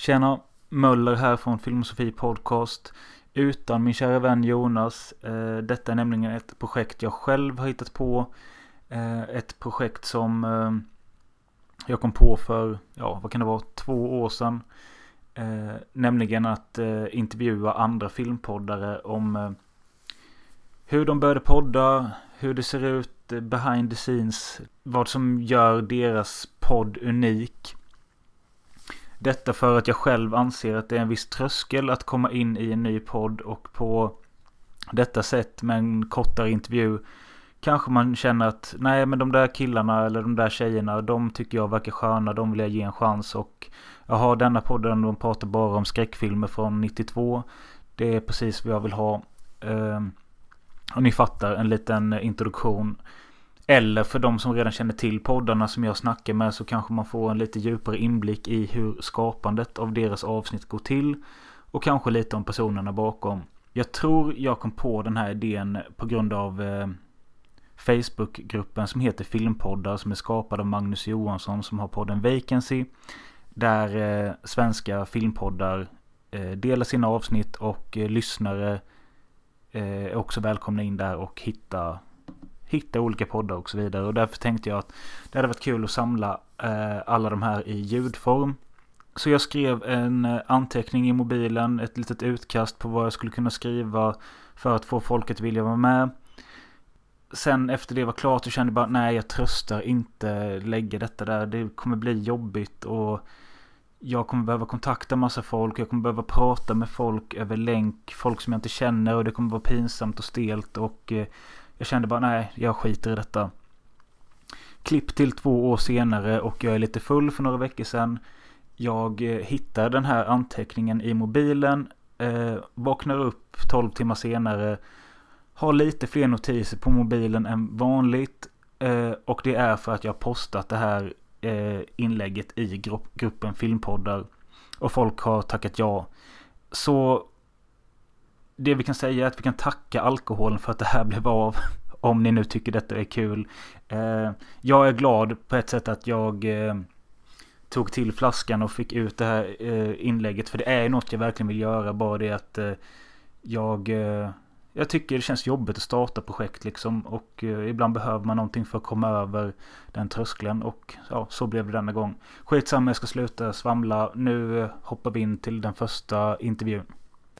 Tjena, Möller här från Filmosofi Podcast. Utan min kära vän Jonas. Eh, detta är nämligen ett projekt jag själv har hittat på. Eh, ett projekt som eh, jag kom på för, ja vad kan det vara, två år sedan. Eh, nämligen att eh, intervjua andra filmpoddare om eh, hur de började podda, hur det ser ut behind the scenes, vad som gör deras podd unik. Detta för att jag själv anser att det är en viss tröskel att komma in i en ny podd och på detta sätt med en kortare intervju kanske man känner att nej men de där killarna eller de där tjejerna de tycker jag verkar sköna, de vill jag ge en chans och jag har denna podden, de pratar bara om skräckfilmer från 92. Det är precis vad jag vill ha. Ehm, och ni fattar en liten introduktion. Eller för de som redan känner till poddarna som jag snackar med så kanske man får en lite djupare inblick i hur skapandet av deras avsnitt går till. Och kanske lite om personerna bakom. Jag tror jag kom på den här idén på grund av eh, Facebookgruppen som heter Filmpoddar som är skapad av Magnus Johansson som har podden Vacancy. Där eh, svenska filmpoddar eh, delar sina avsnitt och eh, lyssnare eh, är också välkomna in där och hitta, hitta olika poddar och så vidare. Och därför tänkte jag att det hade varit kul att samla eh, alla de här i ljudform. Så jag skrev en eh, anteckning i mobilen, ett litet utkast på vad jag skulle kunna skriva för att få folket att vilja vara med sen efter det var klart så kände jag bara nej jag tröstar inte lägga detta där. Det kommer bli jobbigt och jag kommer behöva kontakta massa folk. Jag kommer behöva prata med folk över länk. Folk som jag inte känner och det kommer vara pinsamt och stelt och eh, jag kände bara nej jag skiter i detta. Klipp till två år senare och jag är lite full för några veckor sedan. Jag eh, hittar den här anteckningen i mobilen. Eh, vaknar upp 12 timmar senare har lite fler notiser på mobilen än vanligt. Eh, och det är för att jag postat det här eh, inlägget i grupp, gruppen filmpoddar. Och folk har tackat ja. Så det vi kan säga är att vi kan tacka alkoholen för att det här blev av. Om ni nu tycker detta är kul. Eh, jag är glad på ett sätt att jag eh, tog till flaskan och fick ut det här eh, inlägget. För det är något jag verkligen vill göra. Bara det att jag jag tycker det känns jobbigt att starta projekt liksom. Och ibland behöver man någonting för att komma över den tröskeln. Och ja, så blev det denna gång. Skitsamma, jag ska sluta svamla. Nu hoppar vi in till den första intervjun.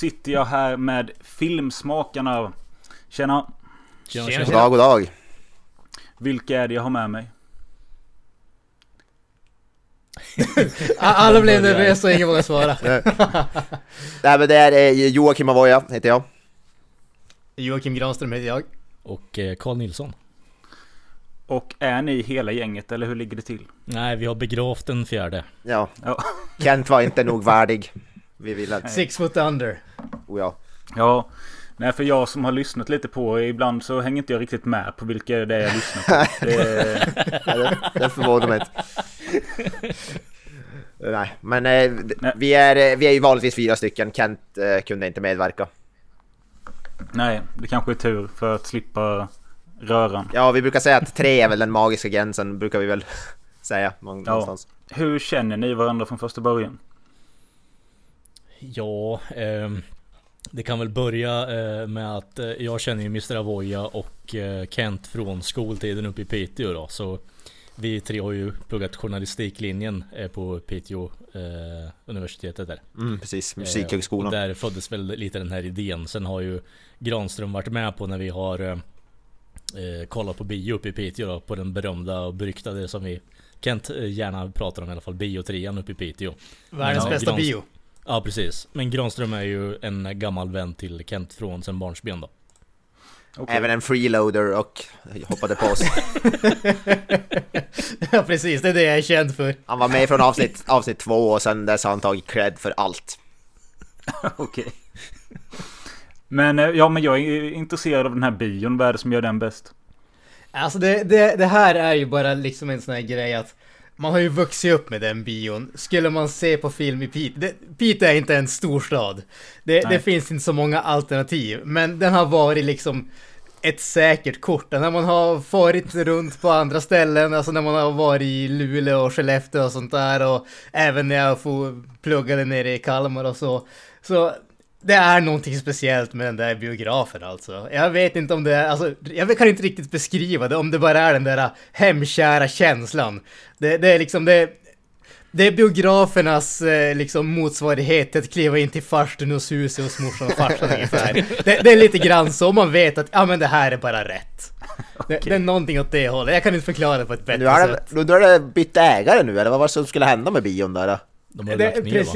Sitter jag här med Filmsmakarna. Tjena! Tjena, tjena. God dag, god dag! Vilka är det jag har med mig? Alla blev nervösa och ingen vågade svara. Nej men det är eh, Joakim Avoya, heter jag. Joakim Granström heter jag. Och eh, Carl Nilsson. Och är ni hela gänget eller hur ligger det till? Nej, vi har begravt den fjärde. Ja. ja. Kent var inte nog värdig. Vi vill att... Six foot under. Oh ja. Ja. Nej, för jag som har lyssnat lite på ibland så hänger inte jag riktigt med på vilka det är jag lyssnar på. det, det förvånar mig inte. Nej, men eh, Nej. Vi, är, vi är ju vanligtvis fyra stycken. Kent eh, kunde inte medverka. Nej, det kanske är tur för att slippa röran. Ja, vi brukar säga att tre är väl den magiska gränsen, brukar vi väl säga någonstans. Ja. Hur känner ni varandra från första början? Ja, eh, det kan väl börja eh, med att eh, jag känner ju Mr. Avoya och eh, Kent från skoltiden uppe i Piteå då. Så vi tre har ju pluggat journalistiklinjen eh, på Piteå eh, universitetet där. Mm, precis, musikhögskolan. där föddes väl lite den här idén. Sen har ju Granström varit med på när vi har kollat på bio uppe i Piteå då, på den berömda och beryktade som vi Kent gärna pratar om i alla fall, Bio uppe i Piteå. Världens bästa Grans bio. Ja precis. Men Granström är ju en gammal vän till Kent från sen barnsben då. Okej. Även en freeloader och hoppade på oss. ja precis, det är det jag är känd för. Han var med från avsnitt, avsnitt två och sen dess har han tagit cred för allt. Okej. Men eh, ja, men jag är intresserad av den här bion. Vad är det som gör den bäst? Alltså det, det, det här är ju bara liksom en sån här grej att man har ju vuxit upp med den bion. Skulle man se på film i Piteå, det- Piteå är inte en storstad. Det, det finns inte så många alternativ, men den har varit liksom ett säkert kort. När man har farit runt på andra ställen, alltså när man har varit i Luleå och Skellefteå och sånt där och även när jag får pluggade nere i Kalmar och så. Så det är någonting speciellt med den där biografen alltså. Jag vet inte om det är, alltså, jag kan inte riktigt beskriva det, om det bara är den där hemkära känslan. Det, det är liksom, det, det är biografernas eh, liksom motsvarighet till att kliva in till farstun hos huset hos morsan och farsan ungefär. Det, det är lite grann så, man vet att ja men det här är bara rätt. Det, det är någonting åt det hållet, jag kan inte förklara det på ett Nu bättre har det, sätt. nu har det bytt ägare nu, eller vad var det som skulle hända med bion där? då? De har Det, lagt ner va?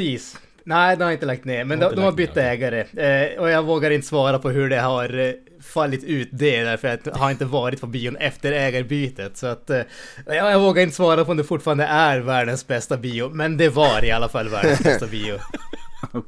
Nej, de har inte lagt ner, men De har de, har bytt ner, ägare. Eh, och jag vågar inte svara på hur det har eh, fallit ut det, därför att jag har inte varit på bion efter ägarbytet. Så att eh, jag, vågar inte svara på om det fortfarande är världens bästa bio, men det var i alla fall världens bästa bio.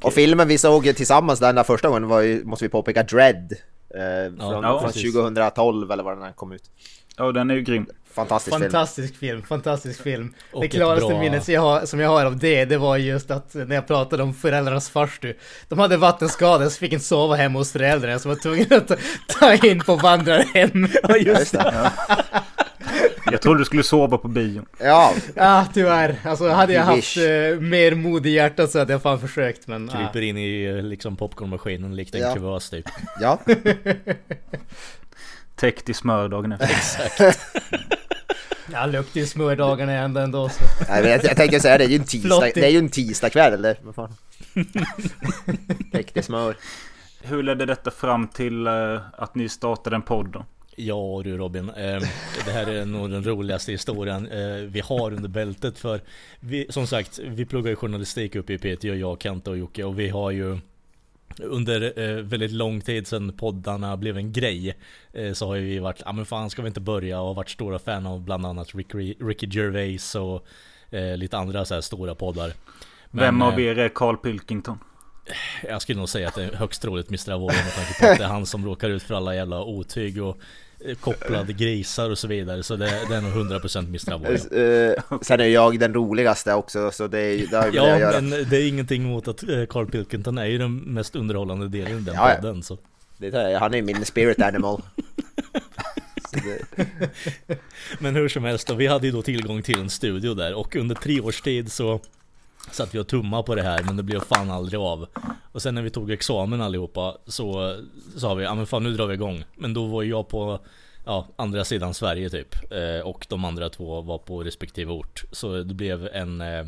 Och filmen vi såg tillsammans den där första gången var ju, måste vi påpeka, Dread. Eh, från, ja, från precis. 2012 eller vad den här kom ut. Ja, den är ju grym. Fantastisk film. Fantastisk film, fantastisk film. Och det klaraste bra- minnet jag har, som jag har av det, det var just att när jag pratade om föräldrarnas farstu. De hade vattenskada så fick inte sova hemma hos föräldrarna så var tvungna att ta- in på vandrarhem. Ja, just det. Jag trodde du skulle sova på bion. Ja, Ja, tyvärr. Alltså hade jag haft eh, mer mod i hjärtat så hade jag fan försökt men... ah. Kryper in i eh, liksom popcornmaskinen likt en Ja. kuvös typ. ja. Täckt i smör dagen efter. Jag luktar ju smördagarna ända ändå så. Nej, men jag, jag tänkte säga det, är ju en tisdag, Flottigt. det är ju en tisdagkväll eller vad fan? Täckt i smör. Hur ledde detta fram till eh, att ni startade en podd då? Ja du Robin, eh, det här är nog den roligaste historien eh, vi har under bältet för vi, Som sagt, vi pluggar ju journalistik uppe i Piteå, jag, Kenta och Jocke och vi har ju under eh, väldigt lång tid sedan poddarna blev en grej eh, Så har ju vi varit, ja men fan ska vi inte börja och varit stora fan av bland annat Ricky, Ricky Gervais och eh, lite andra så stora poddar Men, Vem av eh, er är Carl Pilkington? Jag skulle nog säga att det är högst troligt Mr. Avoya med tanke på att det är han som råkar ut för alla jävla otyg och eh, kopplade grisar och så vidare. Så det, det är nog 100% Mr. Avoya. Eh, sen är jag den roligaste också, så det, är, det har ju med det Ja, men det är ingenting mot att eh, Carl Pilkington är ju den mest underhållande delen i den Ja, ja. podden. Så. Det han är min spirit animal. Men hur som helst, då, vi hade ju då tillgång till en studio där och under tre års tid så satt vi och tummade på det här men det blev fan aldrig av. Och sen när vi tog examen allihopa så sa vi, ja men fan nu drar vi igång. Men då var ju jag på ja, andra sidan Sverige typ. Eh, och de andra två var på respektive ort. Så det blev en eh,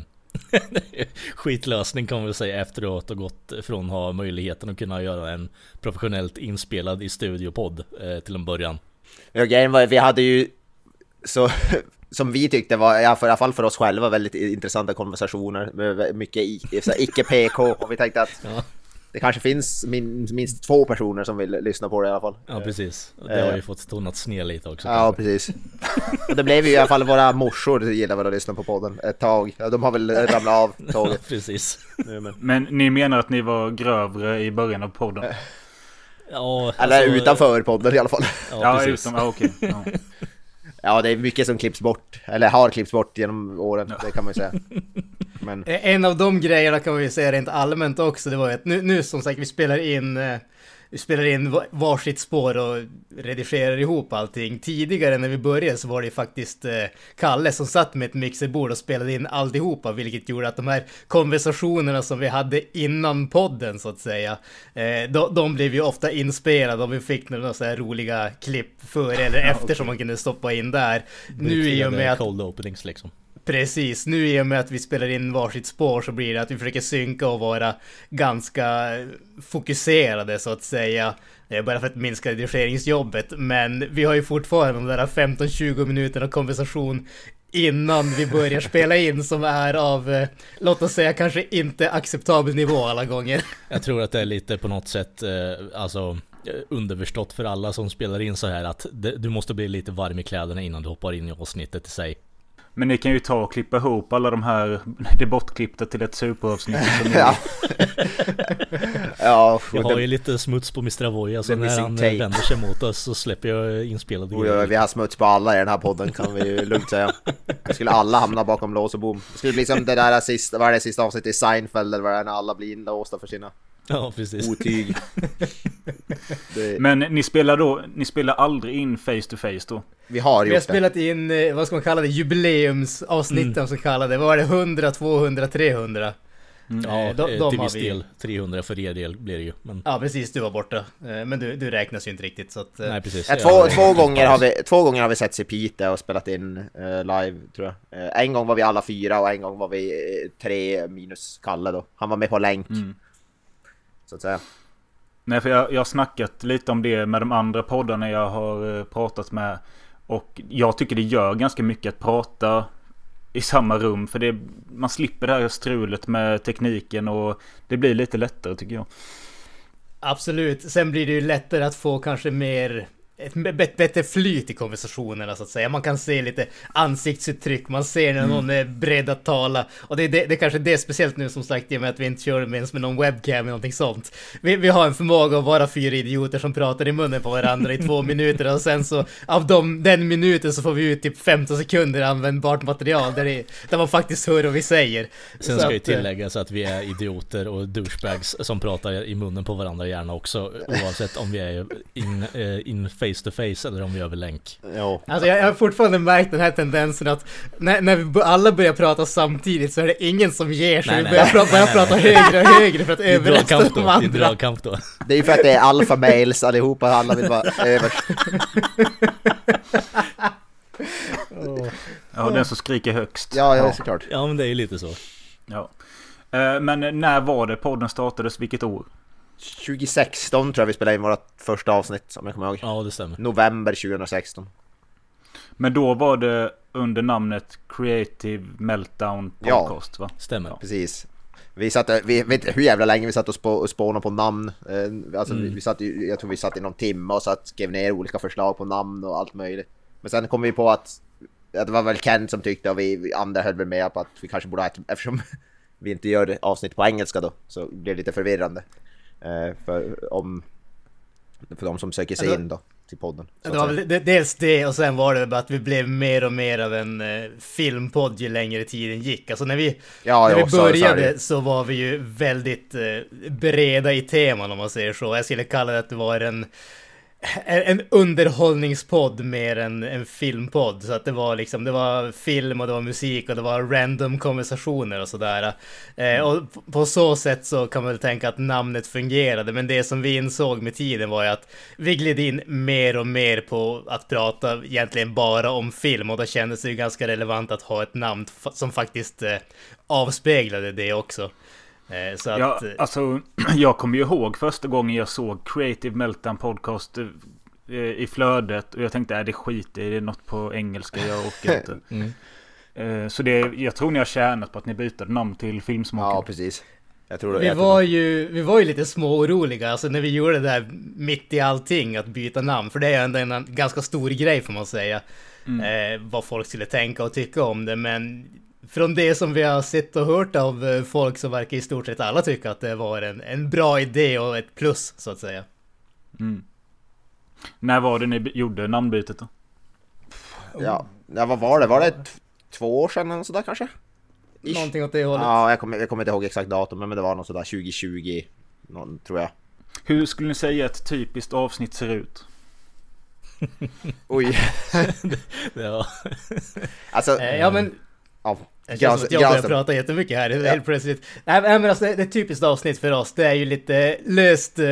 skitlösning kan man väl säga efteråt och gått från att ha möjligheten att kunna göra en professionellt inspelad i studiopodd eh, till en början. Ja, grejen var, vi hade ju så som vi tyckte var, i alla fall för oss själva, väldigt intressanta konversationer med mycket icke-PK och vi tänkte att Ja. det kanske finns min, minst två personer som vill lyssna på det i alla fall. Ja precis. Det har ju fått tonats ner lite också. Ja, precis. Och det blev ju i alla fall våra morsor gillar väl att lyssna på podden ett tag. Ja, de har väl ramlat av Ja, tåget precis. nu men. Ni menar att ni var grövre i början av podden? Ja, Eller alltså, utanför podden i alla fall. Ja, Ja, precis. utom, ja okej. Ja. Ja, det är mycket som klipps bort. Eller har klippts bort genom åren, det kan man ju säga. Men En av de grejerna kan vi ju säga rent allmänt också, det var ju att nu, nu som sagt vi spelar in eh, vi spelar in va- varsitt spår och redigerar ihop allting. Tidigare när vi började så var det faktiskt eh, Kalle som satt med ett mixerbord och spelade in alltihopa, vilket gjorde att de här konversationerna som vi hade innan podden så att säga, eh, de, de blev ju ofta inspelade och vi fick några så här roliga klipp före eller efter som man kunde stoppa in där. Nu i och med att Cold openings liksom. Precis, nu i och med att vi spelar in varsitt spår så blir det att vi försöker synka och vara ganska fokuserade så att säga. Bara för att minska redigeringsjobbet. Men vi har ju fortfarande de där 15-20 minuterna konversation innan vi börjar spela in som är av, eh, låt oss säga kanske inte acceptabel nivå alla gånger. Jag tror att det är lite på något sätt, eh, alltså eh, underförstått för alla som spelar in så här att du måste bli lite varm i kläderna innan du hoppar in i avsnittet i sig. Men ni kan ju ta och klippa ihop alla de här, det bortklippta till ett superavsnitt. som Ja. ja, Jag har ju lite smuts på Mr. Avoya så The när han tape. vänder sig mot oss så släpper jag inspelade Oj, oj, vi har smuts på alla i den här podden kan vi ju lugnt säga. Vi skulle alla hamna bakom lås och bom. Det skulle bli som det där sista, vad är det sista avsnittet i Seinfeld eller vad det är när alla blir inlåsta för sina Ja, precis. otyg. Det, Men ni spelar då, ni spelar aldrig in face to face då? vi har Vi har gjort det. spelat in, eh, vad ska man kalla det, jubileumsavsnitten Mm. så kallade. Vad var det? 100, 200, 300? Ja, Eh, de- eh, de till har viss vi. del. 300 för er del blir det ju. Men, Ja precis, du var borta. Men du, du räknas ju inte riktigt så att... nej, precis. Ja, två, har- två, gånger har vi, två gånger har vi setts i Piteå och spelat in eh, live tror jag. Eh, en gång var vi alla fyra och en gång var vi tre minus Kalle då. Han var med på länk. Mm. Så att säga. Nej, för jag, jag har snackat lite om det med de andra poddarna jag har eh, pratat med. Och jag tycker det gör ganska mycket att prata i samma rum. För det, man slipper det här strulet med tekniken och det blir lite lättare tycker jag. Absolut. Sen blir det ju lättare att få kanske mer ett bet- bättre flyt i konversationerna så att säga. Man kan se lite ansiktsuttryck, man ser när någon är beredd att tala. Och det är, det, det är kanske det speciellt nu som sagt i och med att vi inte kör med ens med någon webcam eller någonting sånt. Vi, vi har en förmåga att vara fyra idioter som pratar i munnen på varandra i två minuter och sen så av dem, den minuten så får vi ut typ 15 sekunder användbart material där, det, där man faktiskt hör vad vi säger. Sen Så ska ju att, eh, tilläggas att vi är idioter och douchebags som pratar i munnen på varandra gärna också. Oavsett om vi är in, eh, in face to face eller om vi är över länk. Jo. Alltså jag, jag har fortfarande märkt den här tendensen att när, när vi alla börjar prata samtidigt så är det ingen som ger sig. Nej, Vi nej. börjar, pra, börjar prata högre och högre för att Det är överrösta de då. Det är andra. dragkamp då. Det är ju för att det är alfa males allihopa, alla vill vara överst. Ja, den som skriker högst. Ja, ja, såklart. Ja men det är ju lite så. Ja. Eh, Men när var det podden startades? Vilket år? 2016 tror jag vi spelade in vårt första avsnitt, om jag kommer ihåg. Ja det stämmer. November 2016. Men då var det under namnet Creative Meltdown Ja. Podcast va? Stämmer. Precis. Vi satt, vi vet inte hur jävla länge vi satt och, spå, och spånade på namn. Eh, Alltså, vi, Mm. vi satt, ju- jag tror vi satt i någon timme och satt, skrev ner olika förslag på namn och allt möjligt. Men sen kom vi på att, att det var väl Ken som tyckte och vi, vi andra höll väl med på att vi kanske borde ha ett, eftersom vi inte gör avsnitt på engelska då, så blir det lite förvirrande. Eh, för, om, för de som söker sig Ja, då- in då till podden. så Det var väl dels det och sen var det bara att vi blev mer och mer av en eh, filmpodd ju längre tiden gick. Alltså när vi, Ja, när ja, vi så- så började ju. så var vi ju väldigt eh, breda i teman om man säger så. Jag skulle kalla det att det var en en underhållningspodd mer än en filmpodd. Så att det var liksom, det var film och det var musik och det var random konversationer och sådär. Eh, och på- så sätt så kan man väl tänka att namnet fungerade. Men det som vi insåg med tiden var ju att vi gled in mer och mer på att prata egentligen bara om film. Och då kändes det ju ganska relevant att ha ett namn som faktiskt eh, avspeglade det också. Eh, så att... Ja, eh, alltså, jag kommer ju ihåg första gången jag såg Creative Meltdown Podcast eh, i flödet. Och jag tänkte, är det skit i det är något på engelska, jag orkar inte. Mm. Så det, jag tror ni har tjänat på att ni bytte namn till Filmsmaken. Ja, precis. Jag tror, Vi var, ju, vi var ju lite små oroliga alltså när vi gjorde det där mitt i allting att byta namn. För det är ändå en ganska stor grej får man säga. Eh, vad folk skulle tänka och tycka om det. Men från det som vi har sett och hört av eh, folk så verkar i stort sett alla tycka att det var en, en bra idé och ett plus så att säga. Mm. När var det ni gjorde namnbytet då? Ja, ja, vad var det? Var det två år sedan eller sådär kanske? Ish. Någonting åt det hållet. Ja, jag kommer, jag kommer inte ihåg exakt datum, men det var något sådär 2020, någon, tror jag. Hur skulle ni säga ett typiskt avsnitt ser ut? Oj, Ja. alltså... Eh, ja men Ja, Det känns som att jag börjar prata jättemycket här, Ja. helt plötsligt. Nej men alltså det, det är ett typiskt avsnitt för oss. Det är ju lite löst eh,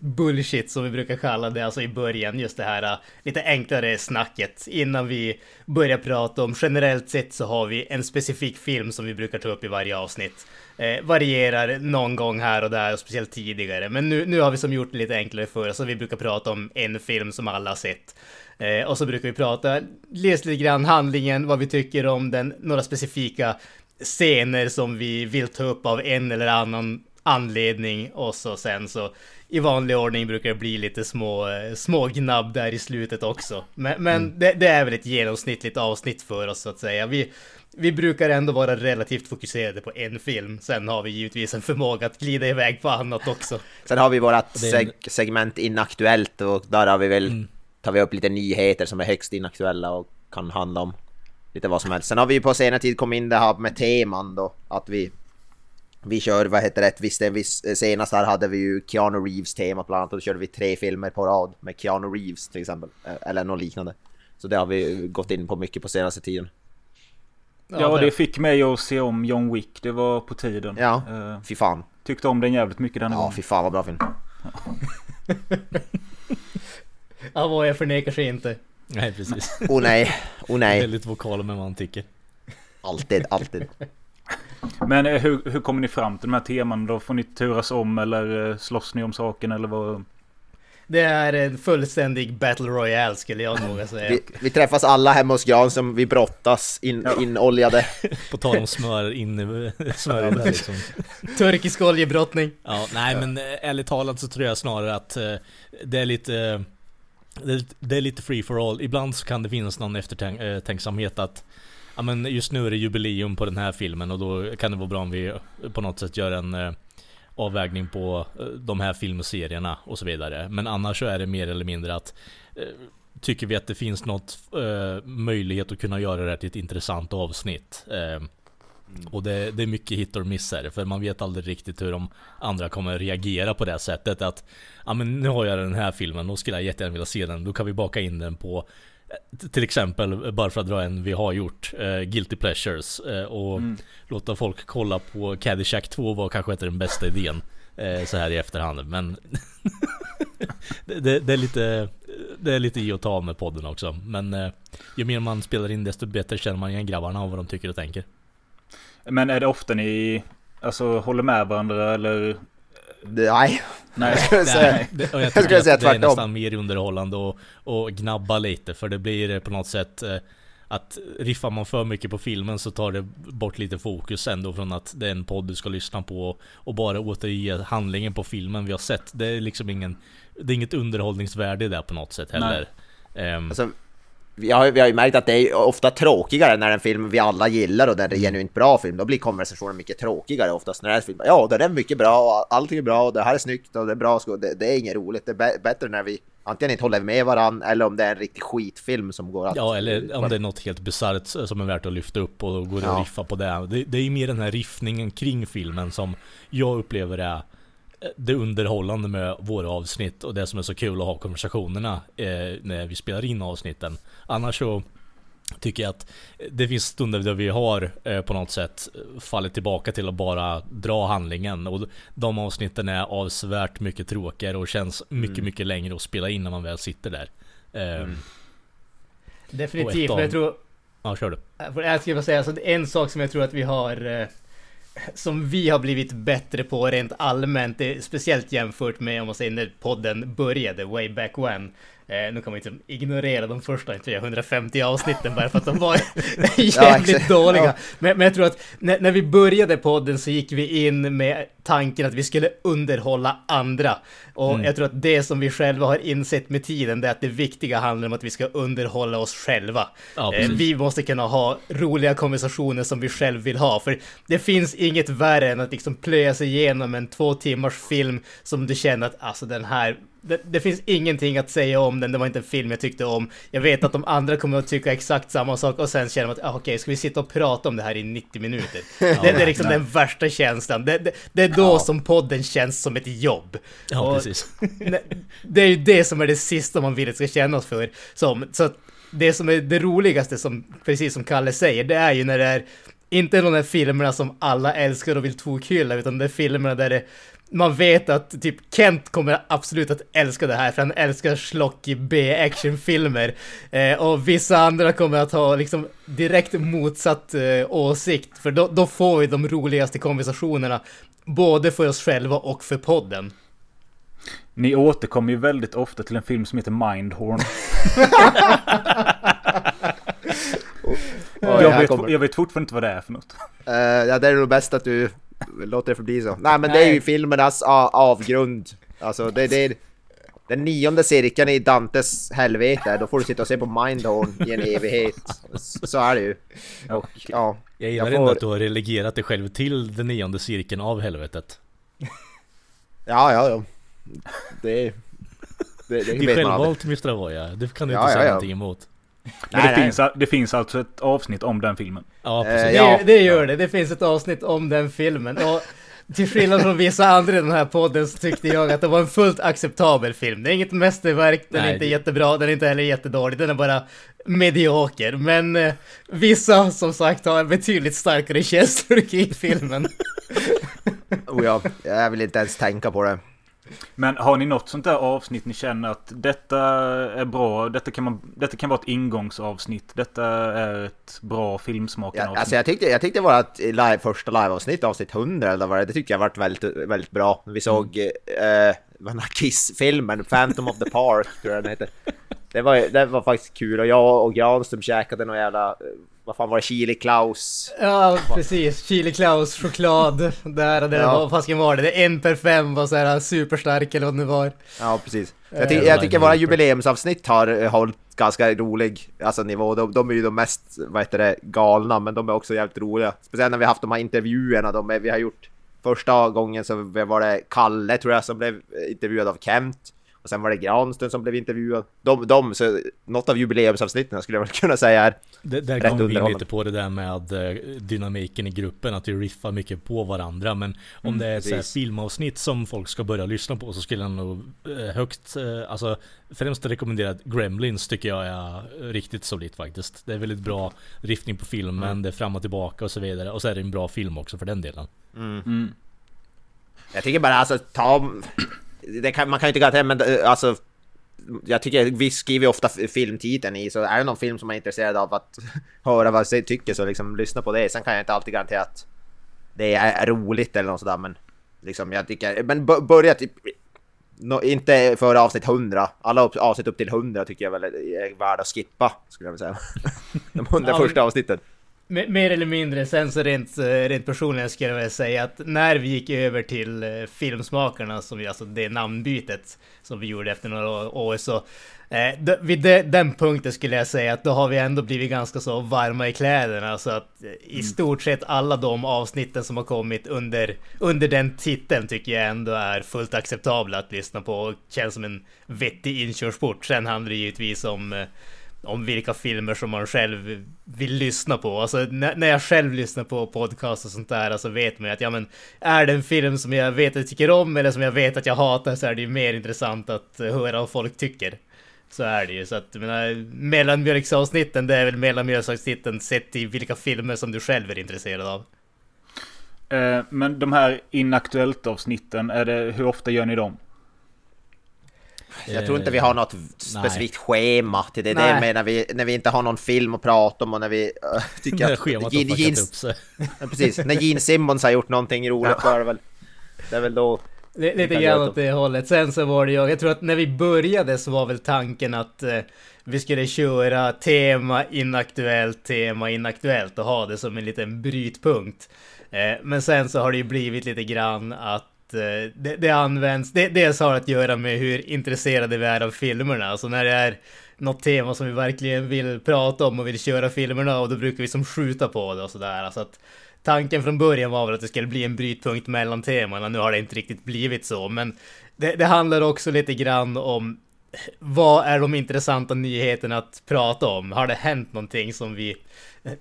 bullshit som vi brukar kalla det, alltså i början. Just det här eh, lite enklare snacket innan vi börjar prata om. Generellt sett så har vi en specifik film som vi brukar ta upp i varje avsnitt. Eh, varierar någon gång här och där, och speciellt tidigare. Men nu, nu har vi som gjort det lite enklare för oss, så vi brukar prata om en film som alla har sett. Eh, och så brukar vi prata, läs lite grann handlingen, vad vi tycker om den, några specifika scener som vi vill ta upp av en eller annan anledning och så sen så i vanlig ordning brukar det bli lite små, eh, små gnabb där i slutet också. Men, men Mm. det, det är väl ett genomsnittligt avsnitt för oss så att säga. Vi, vi brukar ändå vara relativt fokuserade på en film. Sen har vi givetvis en förmåga att glida iväg på annat också. Sen har vi vårat seg segment inaktuellt och där har vi väl Mm. Tar vi upp lite nyheter som är högst inaktuella och kan handla om lite vad som helst. Sen har vi ju på senare tid kommit in det här med teman då, att vi vi kör, vad heter det, visst, visst senast här hade vi ju Keanu Reeves temat bland annat och då körde vi tre filmer på rad med Keanu Reeves till exempel, eh, eller något liknande. Så det har vi gått in på mycket på senaste tiden. Ja, det fick mig att se om John Wick. Det var på tiden. Ja, Eh, fy fan. tyckte om den jävligt mycket denna Ja, gången. fy fan vad bra film. Avoya förnekar sig inte. Nej precis. Oh nej, oh nej. Väldigt vokal med vad man tycker. Alltid, alltid. Men eh, hur, hur kommer ni fram till de här teman? Då får ni turas om eller eh, slåss ni om saken eller vad? Det är en fullständig Battle Royale skulle jag nog säga. Vi, vi träffas alla hemma hos Jan som vi brottas in, inoljade. På tal om smör in smör liksom. Turkisk oljebrottning. Ja, nej men eh, ärligt talat så tror jag snarare att det är lite det är, det är lite free for all. Ibland så kan det finnas någon eftertänksamhet eh, att Ja men just nu är det jubileum på den här filmen och då kan det vara bra om vi på något sätt gör en eh, avvägning på eh, de här filmserierna och så vidare. Men annars så är det mer eller mindre att Tycker vi att det finns något möjlighet att kunna göra det här till ett intressant avsnitt. Eh, och det, det är mycket hit miss här, för man vet aldrig riktigt hur de andra kommer reagera på det sättet att Ja men nu har jag den här filmen, då skulle jag jättegärna vilja se den, då kan vi baka in den på eh, till exempel, bara för att dra en vi har gjort, eh, Guilty Pleasures eh, och Mm. låta folk kolla på Caddyshack 2 var kanske inte den bästa idén eh, så här i efterhand men det, det, det är lite Det är lite i och ta med podden också men ju mer man spelar in desto bättre känner man igen grabbarna och vad de tycker och tänker. Men är det ofta ni alltså, håller med varandra eller? Nej, Nej. jag skulle säga. Det, och jag skulle säga att det är tvärtom. nästan mer underhållande och, och gnabba lite för det blir på något sätt eh, att riffar man för mycket på filmen så tar det bort lite fokus ändå från att det är en podd du ska lyssna på och bara återge handlingen på filmen vi har sett. Det är liksom ingen Det är inget underhållningsvärde där på något sätt heller. Ehm, Alltså, vi har, vi har ju märkt att det är ofta tråkigare när en film vi alla gillar och den är genuint bra film. Då blir konversationen mycket tråkigare oftast när det är film. Ja, den är mycket bra och allting är bra och det här är snyggt och det är bra. Det, det är inget roligt. Det är bä- bättre när vi antingen inte håller med varandra eller om det är en riktig skitfilm som går att... Ja eller om det är något helt bisarrt som är värt att lyfta upp och då går det Ja. att riffa på det. det. Det är ju mer den här riffningen kring filmen som jag upplever är eh, det underhållande med våra avsnitt och det som är så kul att ha konversationerna eh, när vi spelar in avsnitten. Annars så tycker jag att det finns stunder där vi har eh, på något sätt fallit tillbaka till att bara dra handlingen och de avsnitten är avsevärt mycket tråkigare och känns mycket, mycket längre att spela in när man väl sitter där. Eh, Definitivt, Och ett men jag av- tror... Ja, kör du. Jag skulle bara säga, alltså, en sak som jag tror att vi har... Eh, som vi har blivit bättre på rent allmänt, speciellt jämfört med om man säger när podden började, way back when. Eh, nu kan man inte ignorera de första 350 avsnitten bara för att de var jävligt dåliga. Men, men jag tror att när, när vi började podden så gick vi in med tanken att vi skulle underhålla andra. Och Mm. jag tror att det som vi själva har insett med tiden, det är att det viktiga handlar om att vi ska underhålla oss själva. Ja, Eh, vi måste kunna ha roliga konversationer som vi själv vill ha, för det finns inget värre än att liksom plöja sig igenom en två timmars film som du känner att alltså den här det, det finns ingenting att säga om den, det var inte en film jag tyckte om. Jag vet att de andra kommer att tycka exakt samma sak och sen känner man att ah, okej, ska vi sitta och prata om det här i 90 minuter? det, det är liksom den värsta känslan. Det, det, det är då Ja. som podden känns som ett jobb. Ja, Och- precis. Nej, det är ju det som är det sista man vill att ska kännas för. Som, så det som är det roligaste, som, precis som Kalle säger, det är ju när det är inte de där filmerna som alla älskar och vill tokhylla, utan det är filmerna där det, man vet att typ Kent kommer absolut att älska det här, för han älskar schlocky B-actionfilmer. Eh, och vissa andra kommer att ha liksom direkt motsatt eh, åsikt, för då, då får vi de roligaste konversationerna, både för oss själva och för podden. Ni återkommer ju väldigt ofta till en film som heter Mindhorn. Jag, vet, jag vet fortfarande inte vad det är för något. Eh, ja, det är nog bäst att du låter det förbli så. Nej men det är ju Nej. filmernas avgrund. Alltså det, det är den nionde cirkeln i Dantes helvete. Då får du sitta och se på Mindhorn i en evighet. Så är det ju. Och ja. Jag gillar Jag ändå får- att du har relegerat dig själv till den nionde cirkeln av helvetet. Ja, ja, ja. Det, det, det, Det är självvalt Mr. Avoya, det kan du Ja, inte ja, säga ja. någonting emot. Men Nej, det, nej. Finns, det finns alltså ett avsnitt om den filmen. Ja, Eh, precis. Det, Ja. det gör det. Det finns ett avsnitt om den filmen. Och till skillnad från vissa andra i den här podden så tyckte jag att det var en fullt acceptabel film. Det är inget mästerverk, den är Nej, inte det- jättebra, den är inte heller jättedålig, den är bara medioker. Men eh, vissa som sagt har betydligt starkare känslor i filmen. Oh, ja. Jag vill inte ens tänka på det. Men har ni något sånt där avsnitt ni känner att detta är bra, detta kan, man, detta kan vara ett ingångsavsnitt, detta är ett bra filmsmakande Ja, alltså jag tyckte, jag tyckte vårt live, första liveavsnitt, avsnitt 100 eller vad det det tyckte jag varit väldigt, väldigt bra. Vi såg eh, den här Kiss-filmen, Phantom of the Park tror jag den heter. Det var, det var faktiskt kul. Och jag och Granström käkade någon jävla, eh, vad fan var det, Chili Klaus? Ja, precis. Chili Klaus, choklad, där och det, Ja. vad fasken var det? Det en per fem var så här superstark eller vad det nu var. Ja, precis. Eh, Jag, ty jag tycker våra jubileumsavsnitt har eh, hållit ganska rolig alltså, nivå. De, de är ju de mest, vad heter det, galna, men de är också jävligt roliga. Speciellt när vi har haft de här intervjuerna de är, vi har gjort. Första gången så var det Kalle tror jag som blev intervjuad av Kent. Och sen var det Granström som blev intervjuad. De, de så något av jubileumsavsnitten skulle jag väl kunna säga är Det, där Rätt kom vi lite på det där med eh, dynamiken i gruppen, att vi riffar mycket på varandra. Men om det är ett så filmavsnitt som folk ska börja lyssna på så skulle jag nog eh, högt, eh, alltså främst rekommendera Gremlins tycker jag är riktigt solitt faktiskt. Det är väldigt bra riffning på filmen, det är fram och tillbaka och så vidare. Och så är det en bra film också för den delen. Mm. Jag tycker bara alltså ta... Kan, man kan ju inte garantera men eh, alltså... Jag tycker vi skriver ofta filmtiteln i så är det någon film som man är intresserad av att höra vad jag tycker så liksom lyssna på det. Sen kan jag inte alltid garantera att det är roligt eller något sådär men liksom jag tycker... Men börja typ... nå- inte före avsnitt 100. Alla avsnitt upp till 100 tycker jag väl är är värda att skippa skulle jag vilja säga. De 100 Ja, första avsnitten. Me- Mer eller mindre. Sen så rent, eh, rent personligen skulle jag vilja säga att när vi gick över till eh, Filmsmakarna, som vi, alltså det namnbytet som vi gjorde efter några år, så eh, vid de, den punkten skulle jag säga att då har vi ändå blivit ganska så varma i kläderna. Så att eh, i stort sett alla de avsnitten som har kommit under, under den titeln tycker jag ändå är fullt acceptabla att lyssna på och känns som en vettig inkörsport. Sen handlar det givetvis om om vilka filmer som man själv vill lyssna på. Alltså när, jag själv lyssnar på podcast och sånt där, alltså vet man ju att ja men är det en film som jag vet att jag tycker om eller som jag vet att jag hatar så är det ju mer intressant att höra vad folk tycker. Så är det ju. Så att menar, mellanmjölksavsnitten, det är väl mellanmjölksavsnitten sett i vilka filmer som du själv är intresserad av. Eh, men de här inaktuellt avsnitten, är det, hur ofta gör ni dem? Jag tror inte vi har något specifikt schema till det. Det är mer när vi, när vi inte har någon film att prata om och när vi uh, tycker att... schemat har Gene- fuckat Genes- upp sig. Ja, precis, när Gene Simmons har gjort någonting roligt är det väl... Det är väl då... Li- Lite grann åt det hållet. Sen så var det ju, jag tror att när vi började så var väl tanken att eh, vi skulle köra tema inaktuellt, tema inaktuellt och ha det som en liten brytpunkt. Eh, men sen så har det ju blivit lite grann att eh, Eh, det, det används, det, dels har att göra med hur intresserade vi är av filmerna. Alltså när det är något tema som vi verkligen vill prata om och vill köra filmerna och då brukar vi som skjuta på det och sådär. Alltså att Tanken från början var väl att det skulle bli en brytpunkt mellan temana, nu har det inte riktigt blivit så, men det, det handlar också lite grann om vad är de intressanta nyheterna att prata om? Har det hänt någonting som vi...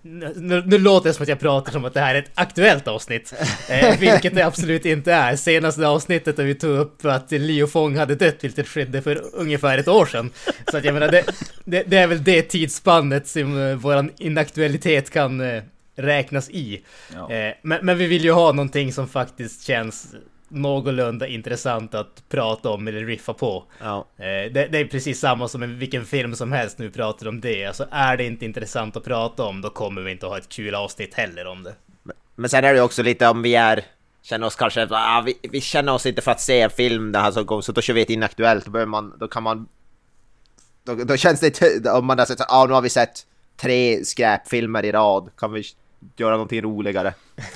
Nu, nu låter det som att jag pratar som att det här är ett aktuellt avsnitt, eh, vilket det absolut inte är. Senaste avsnittet där vi tog upp att Leo Fong hade dött, vilket skedde för ungefär ett år sedan. Så att jag menar, det, det, det är väl det tidsspannet som eh, våran inaktualitet kan eh, räknas i. Ja. Eh, men, men vi vill ju ha någonting som faktiskt känns någorlunda intressant att prata om eller riffa på. Ja. Eh, det, det är precis samma som en, vilken film som helst vi pratar om det. Alltså är det inte intressant att prata om då kommer vi inte ha ett kul avsnitt heller om det. Men sen är det också lite om vi är... Känner oss kanske... Ah, vi, vi känner oss inte för att se en film den här som går, så då kör vi ett inaktuellt. Då, man, då kan man... Då, då känns det... Om man har sett... Ah, nu har vi sett tre skräpfilmer i rad. Kan vi göra någonting roligare.